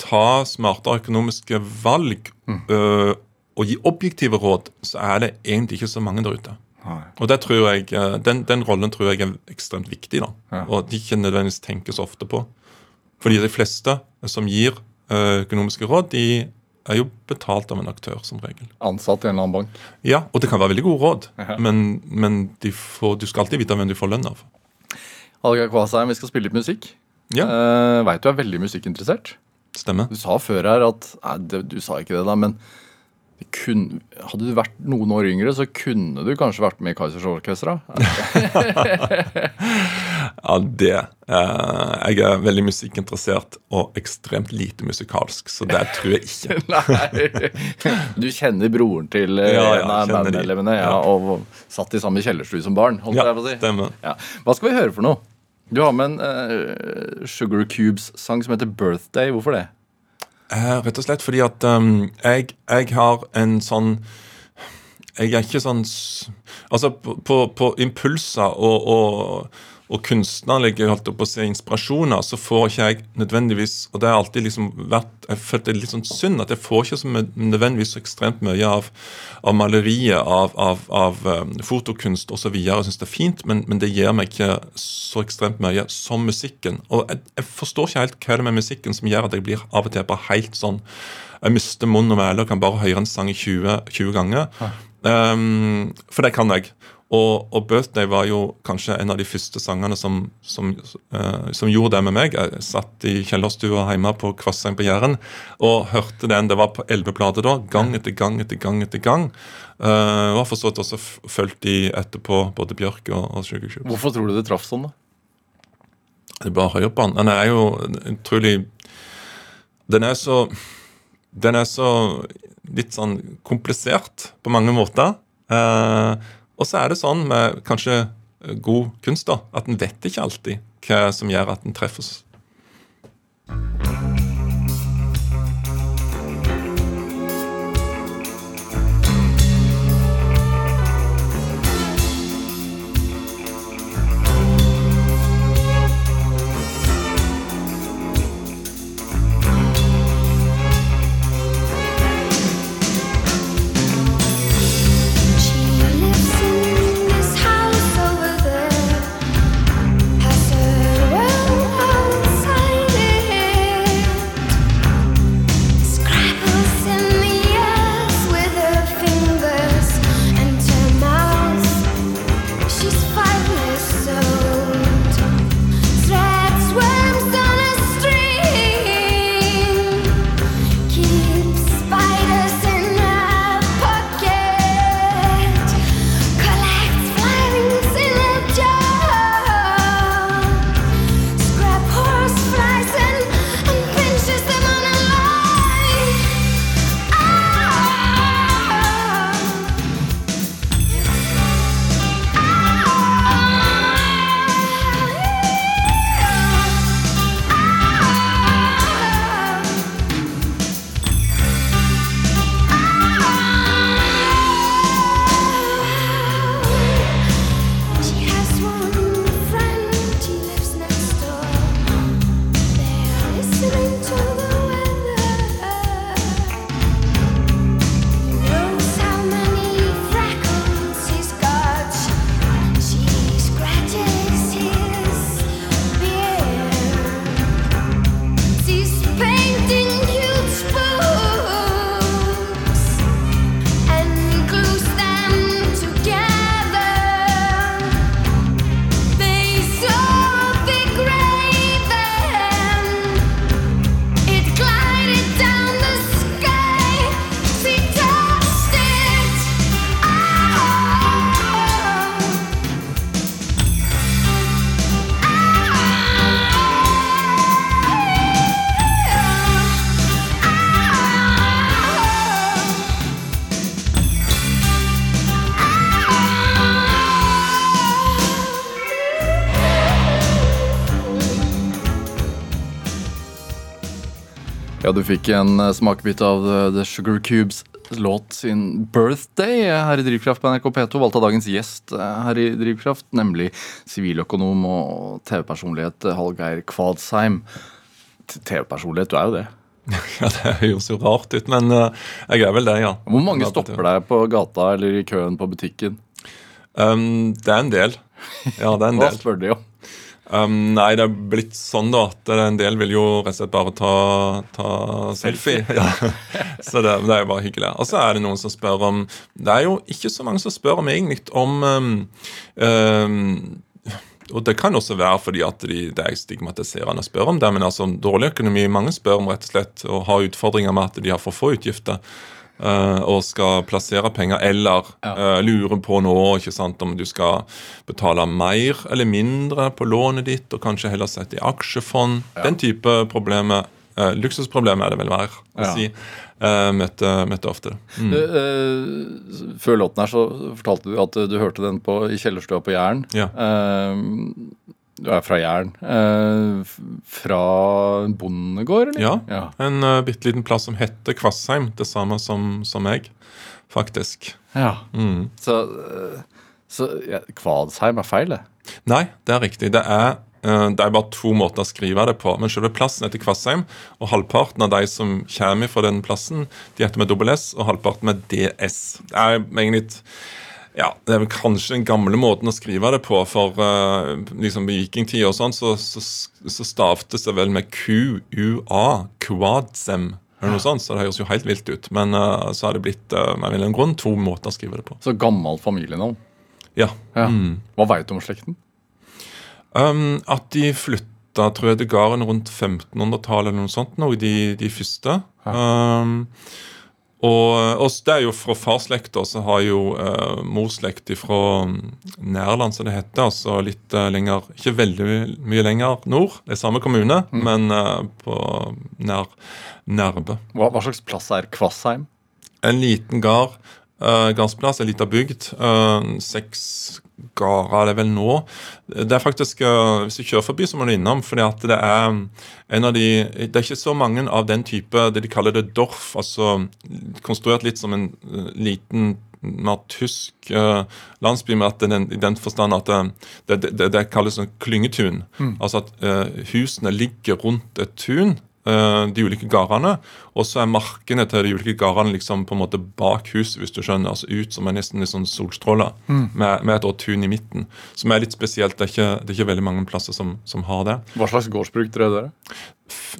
ta smarte økonomiske valg uh, og gi objektive råd, så er det egentlig ikke så mange der ute. Og det tror jeg, eh, den, den, rollen tror jeg er ekstremt viktig, da, ja. og de ikke nødvendigvis tenker så ofte på. Fordi de fleste som gir eh, økonomiske råd, de er jo betalt av en aktør, som regel. Ansatt i en eller annen bank? Ja, og det kan være veldig gode råd, ja. men, men får, du skal alltid vite hvem du får lønn av. Hallgeir Kvasheim, vi skal spille litt musikk. Ja. Uh, Veit du er veldig musikkinteressert? Stemmer. Du sa før her at Nei, du sa ikke det, da, men kun, hadde du vært noen år yngre, så kunne du kanskje vært med i Kaizers Orkestra? <laughs> Ja, det eh, Jeg er veldig musikkinteressert og ekstremt lite musikalsk, så det tror jeg ikke. <laughs> Nei. Du kjenner broren til eh, Ja, ja, en av bandelevene, bandmedlemmene Ja. og satt i samme kjellerstue som barn. holdt Ja, jeg på å si. stemmer. Ja. Hva skal vi høre for noe? Du har med en eh, Sugar Cubes-sang som heter Birthday. Hvorfor det? Eh, rett og slett fordi at um, jeg, jeg har en sånn Jeg er ikke sånn Altså, på, på, på impulser og, og, og kunstnerlige holdt opp å se inspirasjoner, så får ikke jeg nødvendigvis Og det har alltid liksom vært Jeg følte det litt sånn synd at jeg får ikke så nødvendigvis så ekstremt mye av, av maleriet, av, av, av um, fotokunst osv. Jeg syns det er fint, men, men det gir meg ikke så ekstremt mye som musikken. Og jeg, jeg forstår ikke helt hva det er med musikken som gjør at jeg blir av og til bare helt sånn Jeg mister munn og mæle og kan bare høre en sang 20, 20 ganger. Um, for det kan jeg. Og, og 'Birthday' var jo kanskje en av de første sangene som, som, uh, som gjorde det med meg. Jeg satt i kjellerstua hjemme på Kvassheim på Jæren og hørte den. Det var på LP-plate da. Gang etter gang etter gang. etter gang. Uh, og har forstått også fulgt de etterpå, både Bjørk og, og Sugar Cubes. Hvorfor tror du det traff sånn, da? Det er bare høyere på den. Er jo utrolig Den er så Den er så litt sånn komplisert på mange måter. Eh, og så er det sånn med kanskje god kunst, da, at en vet ikke alltid hva som gjør at en treffes. Ja, du fikk en eh, smakebit av The, The Sugar Cubes låt sin Birthday her i Drivkraft på NRK P2. Valgt av dagens gjest eh, her i Drivkraft, nemlig siviløkonom og TV-personlighet eh, Hallgeir Kvadsheim. TV-personlighet, du er jo det. <laughs> Ja, Det høres jo rart ut, men eh, jeg er vel det, ja. Hvor mange stopper deg på gata eller i køen på butikken? Um, det er en del. Ja, det er en Hva del. spør de om? Um, nei, det er blitt sånn da at en del vil jo rett og slett bare ta, ta selfie. Ja. <laughs> Så det, det er jo bare hyggelig. Og så er det noen som spør om Det er jo ikke så mange som spør om egentlig om um, um, og Det kan også være fordi at de, det er stigmatiserende å spørre om det. Men altså, dårlig økonomi mange spør om rett og slett og har utfordringer med at de har for få utgifter. Eh, og skal plassere penger, eller uh, eh, lurer på nå sant, om du skal betale mer eller mindre på lånet ditt, og kanskje heller sette i aksjefond. Den type problemer, Uh, luksusproblemer er det vel mer å Ja. si, Uh, møtte, møtte ofte. Mm. Du, uh, før låten her så fortalte du at du hørte den på, i kjellerstua på Jæren. Ja. Eh, du er fra Jæren. Eh, fra en bondegård, eller? Ja. ja. En uh, bitte liten plass som heter Kvassheim, det samme som, som meg, faktisk. Ja. Mm. Så, eh, så ja, Kvadsheim er feil, det. Nei, det er riktig. Det er, uh, det er bare to måter å skrive det på. Men selve plassen heter Kvassheim, og halvparten av de som kommer fra den plassen, de heter med dobbel S, og halvparten med DS. Det er egentlig et- ja, Det er vel kanskje den gamle måten å skrive det på, for uh, liksom i vikingtida sånn, så, så, så stavtes det vel med QUA, Quadsem, eller noe sånt, så det høres jo helt vilt ut. Men uh, så har det blitt uh, med en grunn to måter å skrive det på. Så gammel familienavn. Ja. Ja. Mm. Hva veit du om slekten? Um, at de flytta tror jeg, til gården rundt 1500-tallet eller noe sånt, noe, de, de første. Um, og, og det er jo fra farsslekta, så har jo eh, morslekt fra Nærland, som det heter. Altså litt eh, lenger Ikke veldig mye lenger nord. Det er samme kommune, men eh, på nær Nærbø. Hva, hva slags plass er Kvassheim? En liten gard. Uh, gardsplass, ei lita bygd. eh, seks gårder er det vel nå. Det er faktisk, eh, Hvis du kjører forbi, så må du innom. fordi at det er en av de, det er ikke så mange av den type det de kaller det Dorf. altså Konstruert litt som en eh, liten mer tysk uh, landsby, med at den, i den forstand at det, det, det, det kalles en klyngetun. Altså at eh, husene ligger rundt et tun eh, de ulike gårdene, og så er markene til de ulike gårdene liksom på en måte bak huset, hvis du skjønner. altså Ut som er nesten litt sånn solstråler, med, med et årtun i midten. Som er litt spesielt. Det er ikke, det er ikke veldig mange plasser som, som har det. Hva slags gårdsbruk drev dere?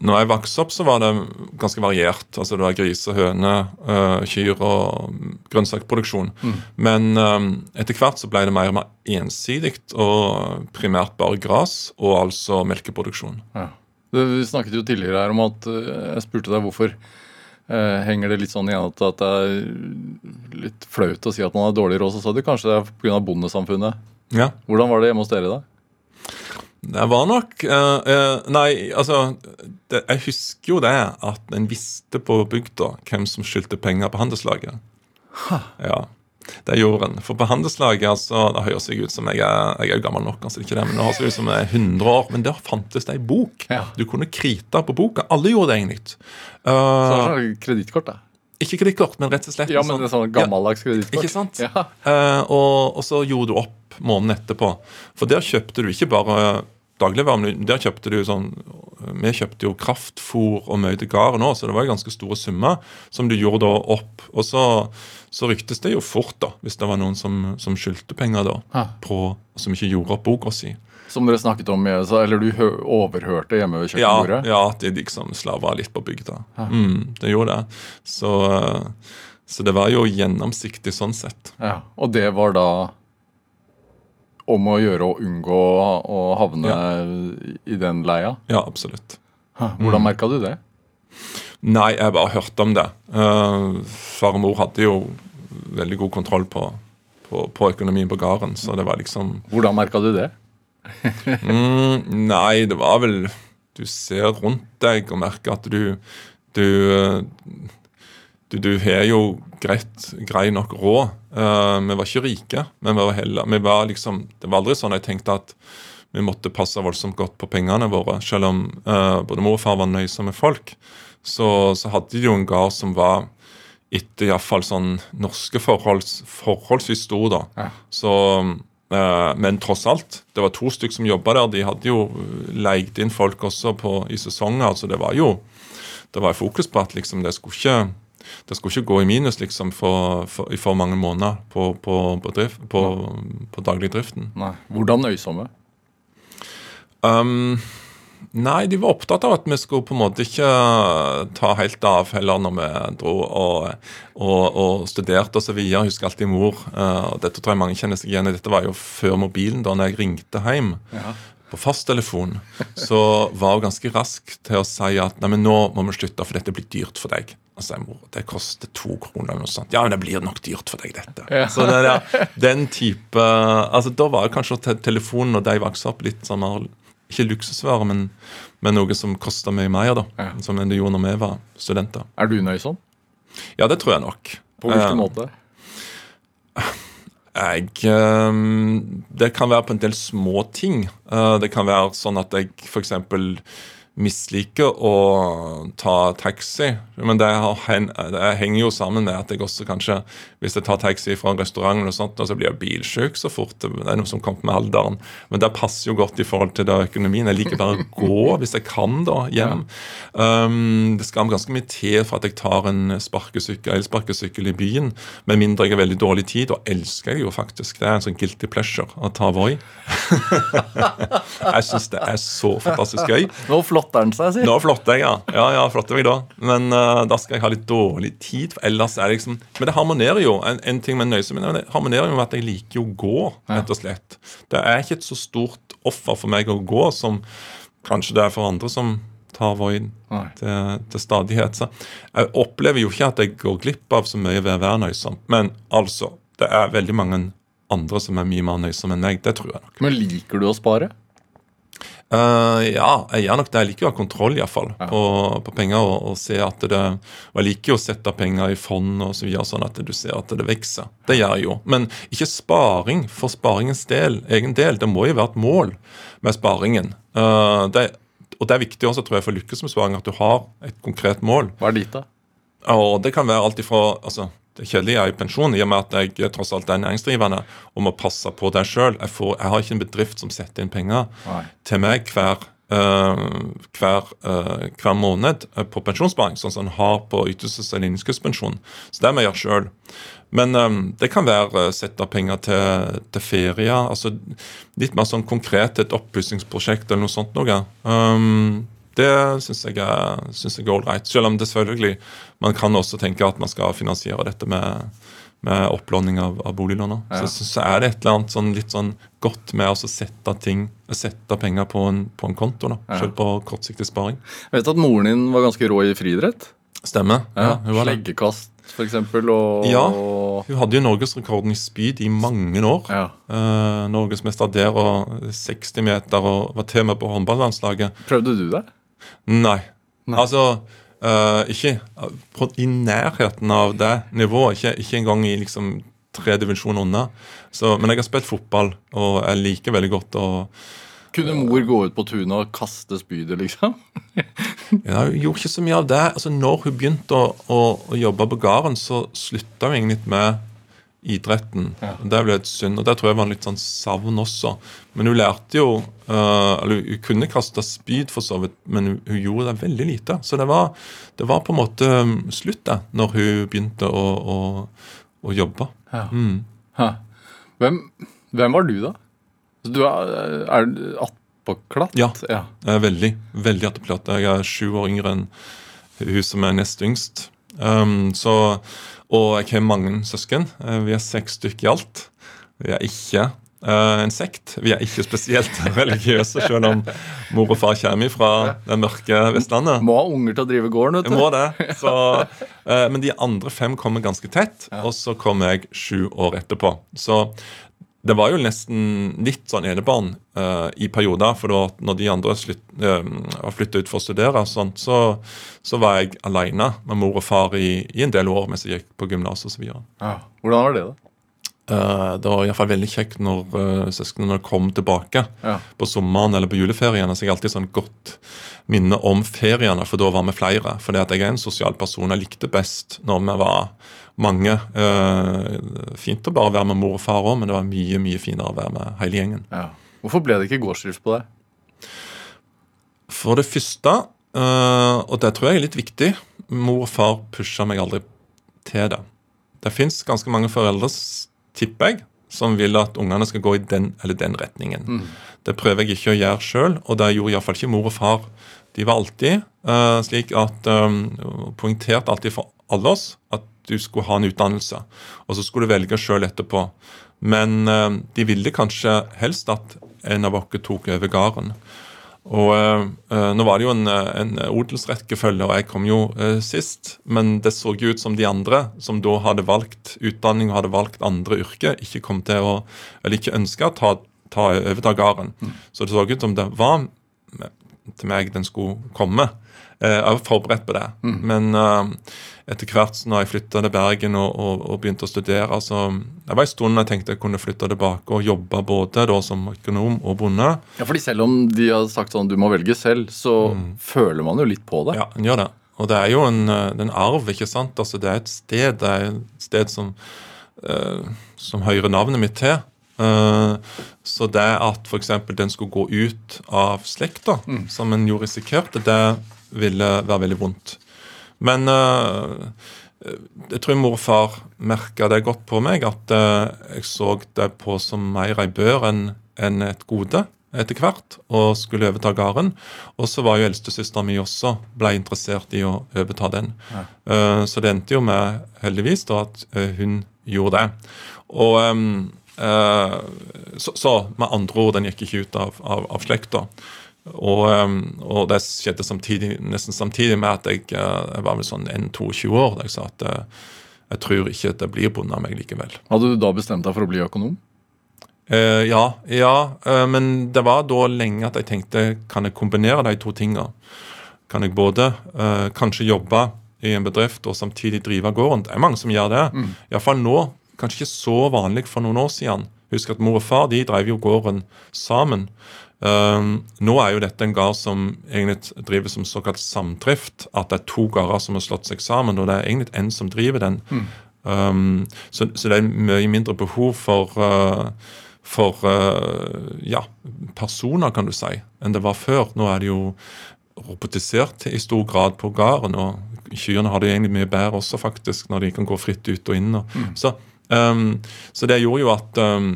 Når jeg vokste opp, så var det ganske variert. altså Det var griser, høner, øh, kyr og grønnsakproduksjon. Men øh, etter hvert så ble det mer og mer ensidig og primært bare gras og altså melkeproduksjon. Ja. Vi snakket jo tidligere her om at eh, jeg spurte deg hvorfor eh, henger det litt sånn igjen at det er litt flaut å si at man har dårlig råd. Så sa du kanskje det er pga. bondesamfunnet. Ja, Hvordan var det hjemme hos dere da? Det var nok uh, uh, Nei, altså det, Jeg husker jo det at en visste på bygda hvem som skyldte penger på handelslaget. Ha. Ja, det gjorde jorden. For på handelslaget altså, Det høres jeg ut som jeg er, jeg er gammel nok, altså ikke det, men det høres ut som jeg er 100 år. Men der fantes det ei bok. Ja. Du kunne krite på boka. Alle gjorde det egentlig. Så det Uh, er sånn Kredittkort, da. ikke kredittkort, men rett og slett Ja, men det er sånn gammeldags kredittkort. Ikke sant? Ja. Eh, og, og så gjorde du opp måneden etterpå. For der kjøpte du ikke bare dagligvarer, men der kjøpte du sånn Vi kjøpte jo kraftfôr og mye til gården òg, så det var ganske store summer som du gjorde da opp. Og så, så ryktes det jo fort, da, hvis det var noen som, som skyldte penger da, Ja. på, som ikke gjorde opp boka si. Som dere snakket om, eller du overhørte hjemme ved Ja, kjøkkenbordet? ja, at de liksom slava litt på bygda. Mm, det gjorde det. Så, eh, så det var jo gjennomsiktig sånn sett. Ja, Og det var da om å gjøre å unngå å havne i den leia? Ja, absolutt. Hvordan merka du det? Nei, jeg bare hørte om det. Uh, far og mor hadde jo veldig god kontroll på, på, på økonomien på gården, så det var liksom Hvordan merka du det? <laughs> mm, Nei, det var vel Du ser rundt deg og merker at du Du, eh, du, du har jo greit, grei nok råd. Uh, vi var ikke rike, men vi var heller vi var liksom, Det var aldri sånn jeg tenkte at vi måtte passe voldsomt godt på pengene våre. Selv om uh, både mor og far var nøysomme folk, så, så hadde de jo en gard som var etter iallfall sånn norske forholds, forholdsvis stor, da. Ja. Så eh, Men tross alt, det var to stykker som jobba der. De hadde jo leid inn folk også på, i sesonger. så Det var jo det var fokus på at liksom det skulle ikke det skulle ikke gå i minus liksom for, for, i for mange måneder på, på, på, drift, på, på dagligdriften. Nei. Hvordan nøysomme? Um, nei, de var opptatt av at vi skulle på en måte ikke ta helt av heller når vi dro og, og, og studerte osv. Jeg husker alltid mor, eh, og dette tror jeg mange kjenner seg igjen i, dette var jo før mobilen, da når jeg ringte hjem Ja. På fasttelefon, så var hun ganske rask til å si at nei, men nå må vi slutte, for dette blir dyrt for deg. Altså, mor det koster to kroner eller noe sånt. Ja, men det blir nok dyrt for deg, dette. Ja. Så det ja, den type altså Da var kanskje te telefonen og de vokste opp litt sånn Ikke luksusvare, men, men noe som kosta mye mer, da. Ja. Som det gjorde når vi var studenter. Er du nøysom? Ja, det tror jeg nok. På hvilken uh, måte? Jeg ehm, Det kan være på en del små ting. Eh, det kan være sånn at jeg f.eks. misliker å ta taxi. Men det, det henger jo sammen med at jeg også kanskje Hvis jeg tar taxi fra en restaurant, og sånt, så blir jeg bilsjuk så fort. Det er noe som kommer med alderen. Men det passer jo godt i forhold til det økonomien. Jeg liker bare å <laughs> gå hvis jeg kan da, hjem. Um, det skal ganske mye til for at jeg tar en sparkesykkel, elsparkesykkel i byen. Med mindre jeg har veldig dårlig tid. Og elsker jeg jo faktisk. Det er en sånn guilty pleasure å ta Voi. <laughs> jeg syns det er så fantastisk gøy. Nå flotter han seg, si. Nå flotter jeg, ja. Ja, ja, flotter meg da. Men uh, da skal jeg ha litt dårlig tid. For ellers er det liksom Men det harmonerer jo. En, en ting med nøysom, men det harmonerer jo med at jeg liker å gå, rett og slett. Det er ikke et så stort offer for meg å gå som kanskje det er for andre som tar Voi til, til stadighet. Så jeg opplever jo ikke at jeg går glipp av så mye ved å være nøysom. Men altså, det er veldig mange andre som er mye mer nøysomme enn meg. Det tror jeg nok. Men liker du å spare? Eh, ja, jeg gjør nok det. Jeg liker å ha kontroll i hvert fall, på, på penger. Og, og se at det Og jeg liker jo å sette penger i fond og så videre, sånn at du ser at det vokser. Det gjør jeg jo. Men ikke sparing for sparingens del, egen del. Det må jo være et mål med sparingen. Uh, det, og det er viktig også, tror jeg, for å lykkes med sparing, at du har et konkret mål. Hva er ditt, da? Og det kan være alt ifra altså, Det jeg er i pensjon, i og med at jeg tross alt er næringsdrivende og må passe på det sjøl. Jeg, jeg har ikke en bedrift som setter inn penger Nei. til meg hver, eh, hver, eh, hver måned eh, på pensjonssparing, sånn som en har på ytelses- eller innskuddspensjon. Så det må jeg gjøre sjøl. Men eh, det kan være sette av penger til, til ferie. altså Litt mer sånn konkret et oppussingsprosjekt eller noe sånt. noe. Um, det syns jeg synes jeg er ålreit. Selv om det selvfølgelig man kan også tenke at man skal finansiere dette med, med opplåning av, av boliglåner. Så, så, så er det et eller annet sånn, litt sånn godt med å sette ting, sette penger på en, på en konto. da, Selv på kortsiktig sparing. Jeg vet at moren din var ganske rå i friidrett. Stemmer. Ja, ja. Sleggekast, eksempel. Og Ja. Hun hadde jo norgesrekorden i speed i mange år. Ja. Eh, Norgesmester der og 60 meter og var med på håndballandslaget. Prøvde du det? Nei. Altså uh, Ikke på, i nærheten av det nivået. Ikke, ikke engang i liksom tre divisjoner unna. Så, men jeg har spilt fotball, og jeg liker veldig godt å Kunne mor gå ut på tunet og kaste spydet, liksom? <laughs> Ja, hun gjorde ikke så mye av det. Altså, når hun begynte å, å, å jobbe på gården, så slutta hun egentlig med idretten. Det ble et synd, og det tror jeg var en litt sånn savn også. Men hun lærte jo uh, Eller hun kunne kaste spyd, for så vidt, men hun, hun gjorde det veldig lite. Så det var, det var på en måte um, slutt da, når hun begynte å, å, å jobbe. Hæ. Hvem, hvem var du, da? Du er, er attpåklatt? Ja. ja. Veldig, veldig attpåklatt. Jeg er sju år yngre enn hun som er nest yngst. Um, så, og jeg har mange søsken. Eh, Vi er seks stykker i alt. Vi er ikke Uh, en sekt. Vi er ikke spesielt <laughs> religiøse, selv om mor og far kommer fra det mørke Vestlandet. Må ha unger til å drive gården, vet Jeg du. må det. Så, uh, men de andre fem kommer ganske tett, og så kommer jeg sju år etterpå. Så det var jo nesten litt sånn enebarn uh, i perioder. For da, når de andre slutt, uh, flytta ut for å studere, sånt, så, så var jeg aleine med mor og far i, i en del år mens jeg gikk på gymnas osv. Uh, Ja. Hvordan var det, da? det var iallfall veldig kjekt når uh, søsknene kom tilbake Ja. på sommeren eller på juleferiene. Så jeg alltid sånn godt minne om feriene, for da var vi flere. For jeg er en sosial person. Jeg likte best når vi var mange. Eh, fint å bare være med mor og far òg, men det var mye mye finere å være med hele gjengen. Ja. Hvorfor ble det ikke gårdsdrift på deg? For det første, eh, og det tror jeg er litt viktig, mor og far pusha meg aldri til det. Det fins ganske mange foreldre, tipper jeg, som vil at ungene skal gå i den eller den retningen. Det prøver jeg ikke å gjøre sjøl, og det gjorde iallfall ikke mor og far. De var alltid eh, slik at um, Poengterte alltid for alle oss at du skulle ha en utdannelse, og så skulle du velge sjøl etterpå. Men eh, de ville kanskje helst at en av oss tok over gården. Og eh, eh, Nå var det jo en, eh, en odelsrekkefølge, og jeg kom jo eh, sist. Men det så jo ut som de andre, som da hadde valgt utdanning og hadde valgt andre yrker, ikke kom til å, eller ikke ønska å ta, ta overta gården. Så det så ut som det var til meg den skulle komme. Eh, Jeg var forberedt på det. Men uh, etter hvert når jeg flytta til Bergen og, og, og begynte å studere altså, Det var en stund jeg tenkte jeg kunne flytte tilbake og jobbe både da som økonom og bonde. Ja, fordi selv om de har sagt sånn du må velge selv, så føler man jo litt på det. Ja, en gjør det. Og det er jo en, en arv, ikke sant? Altså Det er et sted det er et sted som, uh, som hører navnet mitt til. Uh, så det at f.eks. den skulle gå ut av slekta, som en jo risikerte, det ville være veldig vondt. Men uh, jeg tror mor og far merka det godt på meg, at uh, jeg så det på som mer ei bør enn en et gode etter hvert, og skulle overta gården. Og så var jo eldstesøstera mi også ble interessert i å overta den. Eh, så det endte jo med, heldigvis, da, at hun gjorde det. Og um, så, så med andre ord, den gikk ikke ut av, av, av slekta. Og, ehm, og det skjedde samtidig, nesten samtidig med at jeg, eh, jeg var vel sånn 1-22 år da jeg sa at eh, jeg tror ikke det blir bonde av meg likevel. Hadde du da bestemt deg for å bli økonom? Eh, ja, ja eh, men det var da lenge at jeg tenkte kan jeg kombinere de to tingene? Kan jeg både eh, kanskje jobbe i en bedrift og samtidig drive gården? Det er mange som gjør det. Mm. Iallfall nå. Kanskje ikke så vanlig for noen år siden. Husk at mor og far de drev jo gården sammen. Um, nå er jo dette en gard som egentlig driver som såkalt samdrift. At det er to gårder som har slått seg sammen, og det er egentlig en som driver den. Um, så, så det er mye mindre behov for uh, for uh, ja, personer, kan du si, enn det var før. Nå er det jo robotisert i stor grad på gården, og kyrne har det egentlig mye bedre også, faktisk, når de kan gå fritt ut og inn. Og, så, um, så det gjorde jo at um,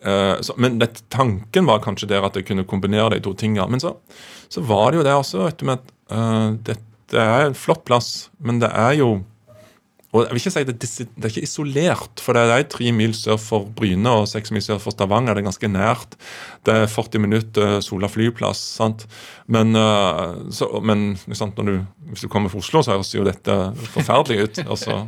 så, Men det, tanken var kanskje der at jeg kunne kombinere de to tingene. Men så, så var det jo det også, vet du, med at uh, dette er en flott plass, men det er jo og jeg vil ikke si det, det er ikke isolert, for det er tre mil sør for Bryne og seks mil sør for Stavanger. Det er ganske nært. Det er 40 minutter eh, Sola flyplass. sant? Men, eh, så, men sant, når du, hvis du kommer fra Oslo, så høres jo dette forferdelig ut. <laughs> altså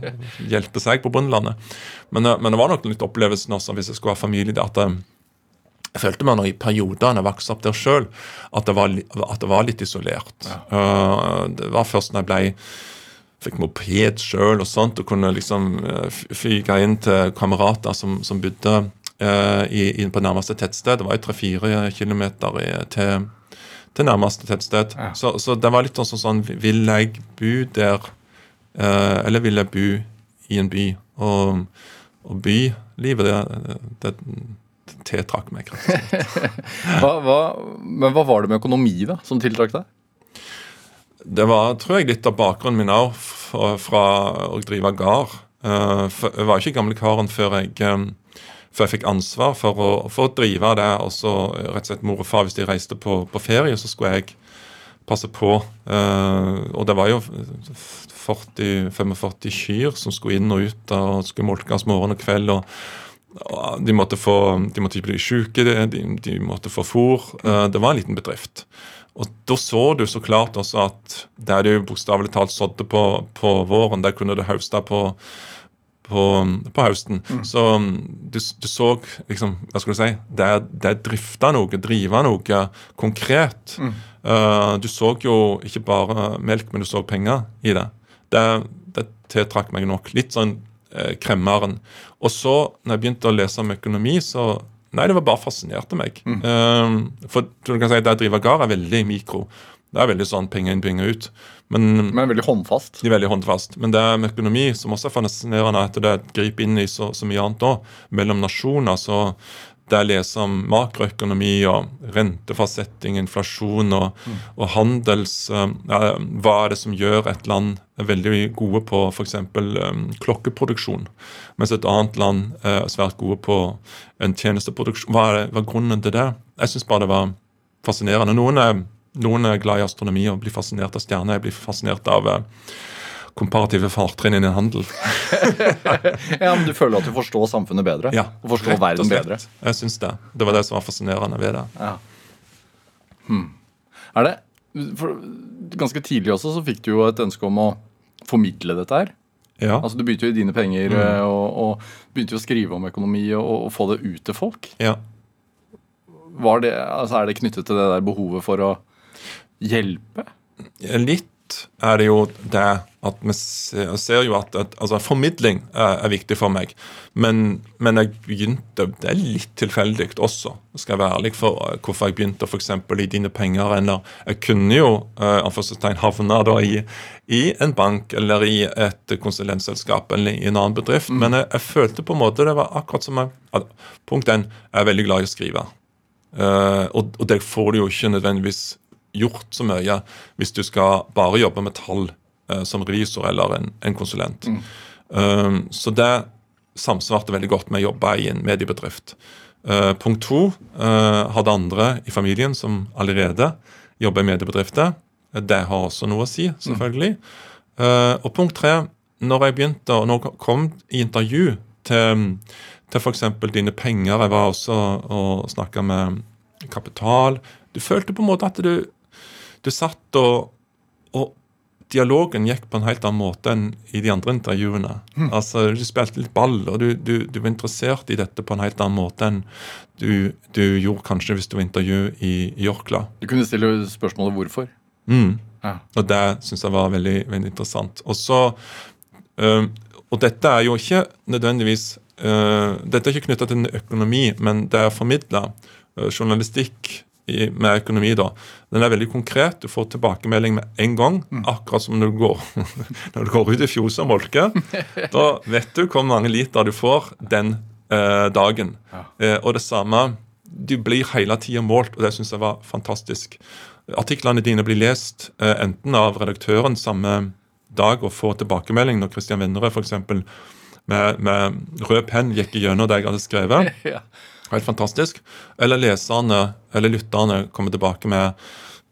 Hjelpe seg på bondelandet. Men, eh, men det var nok litt opplevelsen også, hvis jeg skulle ha familie, det at jeg følte meg når i perioder jeg vokste opp der sjøl, at, at det var litt isolert. Eh, det var først når jeg ble fikk moped sjøl og sånt, og kunne liksom eh, fyke inn til kamerater som, som bodde eh, i, i, på nærmeste tettsted. Det var jo tre-fire kilometer til, til nærmeste tettsted. Ja. Så, så det var litt sånn sånn Vil jeg bo der, eh, eller vil jeg bo i en by? Og, og bylivet, det, det, det tiltrakk meg. <laughs> Hva, hva, men hva var det med økonomi da, som tiltrakk deg? Det var tror jeg, litt av bakgrunnen min òg, fra, å drive gard. Eh, jeg var ikke gamlekaren før jeg eh, før jeg fikk ansvar for å, for å drive det. Og så rett og slett mor og far, hvis de reiste på, på ferie, så skulle jeg passe på. Eh, og det var jo 40-45 kyr som skulle inn og ut og skulle molkes morgen og kveld. og de måtte, få, de måtte ikke bli syke, de, de, måtte få fôr. Det var en liten bedrift. Og da så du så klart også at der du bokstavelig talt sådde på, på våren, der kunne du høste på, på, på høsten. Så um, du, du så liksom, hva skal du si, der, der er drifta noe, drive noe konkret. Eh, du så jo ikke bare melk, men du så penger i det. Det, det tiltrakk meg nok. Litt sånn eh, kremmeren. Og så, når jeg begynte å lese om økonomi, så Nei, det var bare fascinerte meg. Eh, for du kan si at det å drive gard er veldig mikro. Det er veldig sånn penger inn, penger ut. Men Men veldig håndfast. de er veldig håndfast. Men det er med økonomi som også er fascinerende, at det griper inn i så, så mye annet òg. Mellom nasjoner. så jeg leser om makroøkonomi og rentefastsetting, inflasjon og, og handels eh, ja, Hva er det som gjør et land veldig gode på f.eks. Um, klokkeproduksjon, mens et annet land er svært gode på en tjenesteproduksjon? Hva er, det, hva er grunnen til det? Jeg syns bare det var fascinerende. Noen er, noen er glad i astronomi og blir fascinert av stjerner. Jeg blir fascinert av eh, komparative fortrinn innen handel. <laughs> Ja, men Du føler at du forstår samfunnet bedre? Ja, og forstår rett og verden slett. bedre? Jeg syns det. Det var det som var fascinerende ved det. Ja. Hmm. Er det for, Ganske tidlig også så fikk du jo et ønske om å formidle dette her. Ja. Altså Du begynte jo i dine penger mm. og, og begynte jo å skrive om økonomi og, og få det ut til folk. ja. Var det, altså Er det knyttet til det der behovet for å hjelpe? Litt er det jo det at vi ser, ser jo at, at altså formidling er, er viktig for meg. Men, men jeg begynte Det er litt tilfeldig også, skal jeg være ærlig for eh, hvorfor jeg begynte f.eks. i Dine penger. Eller jeg kunne jo uh, havne da i, i en bank eller i et konsulentselskap eller i en annen bedrift. Men jeg, jeg følte på en måte det var akkurat som jeg, at, Punkt én, jeg er veldig glad i å skrive. Uh, og, og det får du jo ikke nødvendigvis gjort så mye hvis du skal bare jobbe med tall som revisor eller en, en konsulent. Eh, så det samsvarte veldig godt med å jobbe i en mediebedrift. Uh, punkt to uh, hadde andre i familien som allerede jobber i mediebedrifter. Det har også noe å si, selvfølgelig. Eh, og punkt tre, når jeg begynte, og når jeg kom i intervju til, til f.eks. Dine penger Jeg var også og snakka med Kapital. Du følte på en måte at du, du satt og, og dialogen gikk på en helt annen måte enn i de andre intervjuene. Altså, Du spilte litt ball, og du, du, du var interessert i dette på en helt annen måte enn du, du gjorde kanskje hvis du var intervju i, Yorkla. Du kunne stille spørsmålet hvorfor. Mm. Ja. Og det syns jeg var veldig, veldig interessant. Og så øh, Og dette er jo ikke nødvendigvis øh, Dette er ikke knytta til økonomi, men det er formidla journalistikk i, med økonomi. da. Den er veldig konkret. Du får tilbakemelding med en gang. Akkurat som når du går, <laughs> når du går ut i fjoset og molker. <laughs> Da vet du hvor mange liter du får den eh, dagen. Eh, og det samme Du blir hele tida målt, og det syns jeg var fantastisk. Artiklene dine blir lest eh, enten av redaktøren samme dag og får tilbakemelding når Christian Vennerød f.eks. Med, med rød penn gikk gjennom det jeg hadde skrevet. <laughs> Ja. Helt fantastisk. Eller leserne eller lytterne kommer tilbake med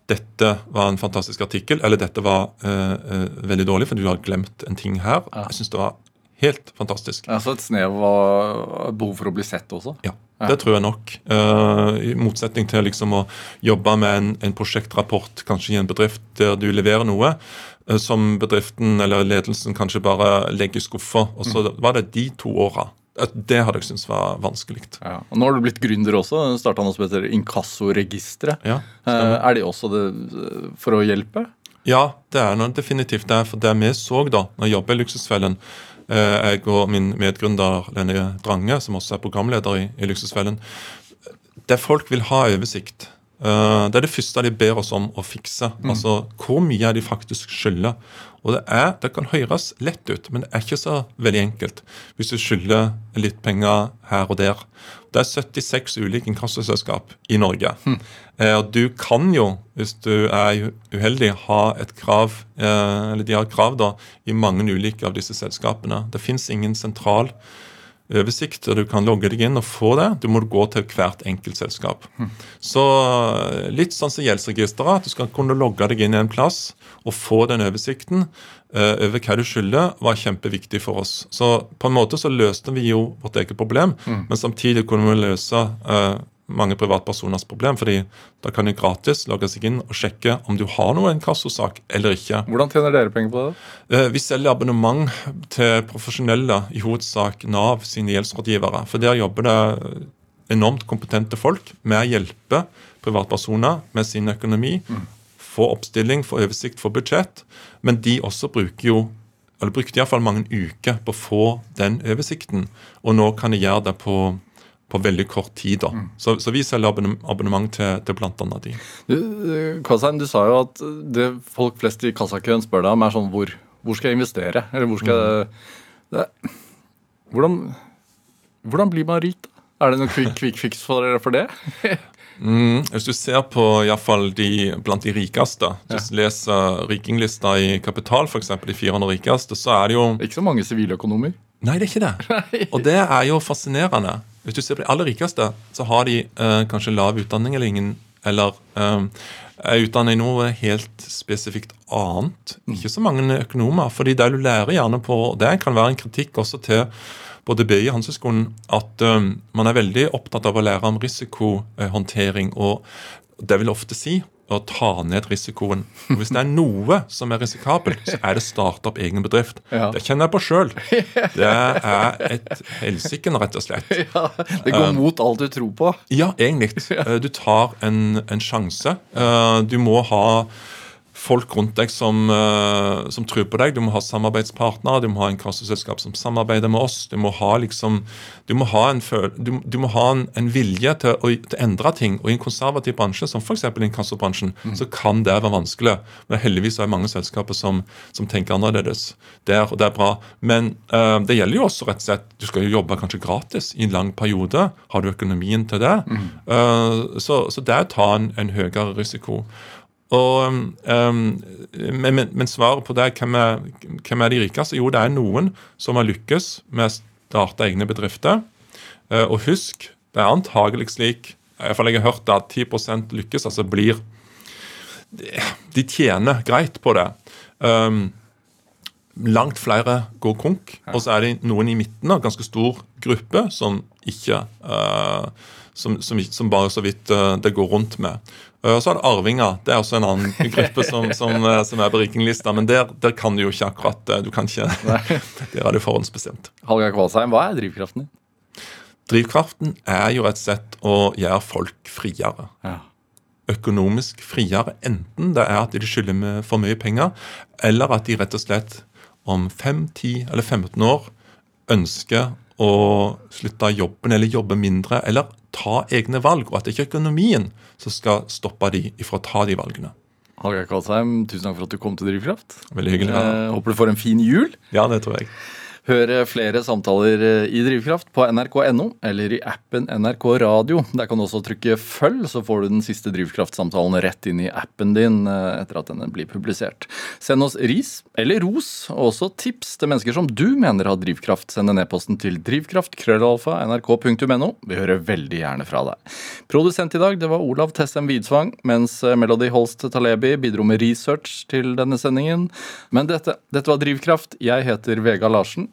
dette var en fantastisk artikkel, eller dette var uh, veldig dårlig, for du har glemt en ting her. Jeg syns det var helt fantastisk. Altså et snev av behov for å bli sett også. Ja, det tror jeg nok. Uh, I motsetning til liksom å jobbe med en, en prosjektrapport kanskje i en bedrift der du leverer noe uh, som bedriften eller ledelsen kanskje bare legger i skuffa. Og så var det de to åra. Det hadde jeg syntes var vanskelig. Ja. Og nå har du blitt gründer også. Starta noe som heter Inkassoregisteret. Ja, Eh, er det også det eh, for å hjelpe? Ja, det er noe definitivt det. For det vi så da når jeg jobber i Luksusfellen, eh, jeg og min medgründer Lene Drange, som også er programleder i, i Luksusfellen, det folk vil ha oversikt. Det er det første de ber oss om å fikse. Altså hvor mye er de faktisk skylder. Og det, er, det kan høres lett ut, men det er ikke så veldig enkelt hvis du skylder litt penger her og der. Det er 76 ulike inkassoselskap i Norge. Eh, og du kan jo, hvis du er uheldig, ha et krav eh, Eller de har krav da, i mange ulike av disse selskapene. Det fins ingen sentral oversikt, og du kan logge deg inn og få det. Du må gå til hvert enkelt selskap. Så eh, litt sånn som gjeldsregisteret, at du skal kunne logge deg inn i en plass og få den oversikten eh, over hva du skylder, var kjempeviktig for oss. Så på en måte så løste vi jo vårt eget problem, men samtidig kunne vi løse eh, mange privatpersoners problem, fordi da kan de gratis logge seg inn og sjekke om du har noe inkassosak eller ikke. Hvordan tjener dere penger på det? Eh, Vi selger abonnement til profesjonelle, i hovedsak Nav sine gjeldsrådgivere. For der jobber det enormt kompetente folk med å hjelpe privatpersoner med sin økonomi. Få oppstilling, få oversikt, få budsjett. Men de også bruker jo eller brukte iallfall mange uker på å få den oversikten. Og nå kan de gjøre det på, på veldig kort tid. da. Så, så vi selger abonnement til, til annet de. Du, eh, du sa jo at det folk flest i kassakøen spør deg om, er sånn hvor, hvor skal jeg investere? Eller hvor skal jeg det, hvordan, hvordan blir man rik, da? Er det noen quick, quick fix for for det? <laughs> Mm, hvis du ser på i hvert fall de blant de rikeste, hvis du leser rikinglista i Kapital, f.eks. de 400 rikeste, så er det jo Ikke så mange siviløkonomer. Nei, det er ikke det. <laughs> Og det er jo fascinerende. Hvis du ser på de aller rikeste, så har de eh, kanskje lav utdanning eller ingen Eller eh, er utdannet i noe helt spesifikt annet. Ikke så mange økonomer. fordi det du lærer gjerne på Det kan være en kritikk også til både BI og Handelshøyskolen at um, man er veldig opptatt av å lære om risikohåndtering. Og det vil ofte si å ta ned risikoen. Og Hvis det er noe som er risikabelt, så er det starte opp egen bedrift. Ja. Det kjenner jeg på sjøl. Det er et helsike, rett og slett. <laughs> Ja, det går mot alt du tror på. Ja, egentlig. <laughs> Eh, Du tar en, en sjanse. Eh, Du må ha folk rundt deg som, eh, som tror på deg. Du må ha samarbeidspartnere, du må ha en kasseselskap som samarbeider med oss. Du må ha liksom, du må ha en, du, du må ha en, en vilje til å, til endre ting. Og i en konservativ bransje, som f.eks. inkassobransjen, så kan det være vanskelig. Men heldigvis er det mange selskaper som, som tenker annerledes. Det er, det er bra. Men eh, det gjelder jo også rett og slett Du skal jo jobbe kanskje gratis i en lang periode. Har du økonomien til det? Eh, så, så det er å ta en, en høyere risiko. Og, um, men, men, svaret på det, hvem er, hvem er de rikeste? Jo, det er noen som har lykkes med å starte egne bedrifter. Uh, og husk, det er antagelig slik i fall jeg har hørt at 10 lykkes, altså blir De tjener greit på det. Um, langt flere går konk, og så er det noen i midten en ganske stor gruppe som ikke eh, som, som, som bare så vidt eh, det går rundt med. Og så er det arvinger. Det er også en annen <laughs> gruppe som, som, eh, som er på rikinglista. Men der, der kan du jo ikke akkurat eh, Du kan ikke <laughs> Der er det forhåndsbestemt. Hallgeir Kvalsheim, hva er drivkraften din? Drivkraften er jo et sett å gjøre folk friere. Ja. Økonomisk friere. Enten det er at de skylder for mye penger, eller at de rett og slett om 5, 10 eller 15 år ønsker å slutte jobben eller jobbe mindre, eller ta egne valg, og at det ikke er økonomien som skal stoppe de ifra å ta de valgene. Hallgeir Kvalsheim, tusen takk for at du kom til Drivkraft. Veldig hyggelig. Ja, Eh, håper du får en fin jul. ja det tror jeg. Hør flere samtaler eh, i Drivkraft på nrk.no eller i appen NRK Radio. Der kan du også trykke 'følg', så får du den siste Drivkraft-samtalen rett inn i appen din eh, etter at den blir publisert. Send oss ris eller ros, og også tips til mennesker som du mener har drivkraft. Send en e-posten til drivkraft.krøllalfa.nrk.no. Vi hører veldig gjerne fra deg. Produsent i dag det var Olav Tessem Widsvang, mens eh, Melody Holst Talebi bidro med research til denne sendingen. Men dette, dette var Drivkraft. Jeg heter Vega Larsen.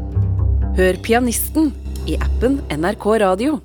Hør pianisten i appen NRK Radio.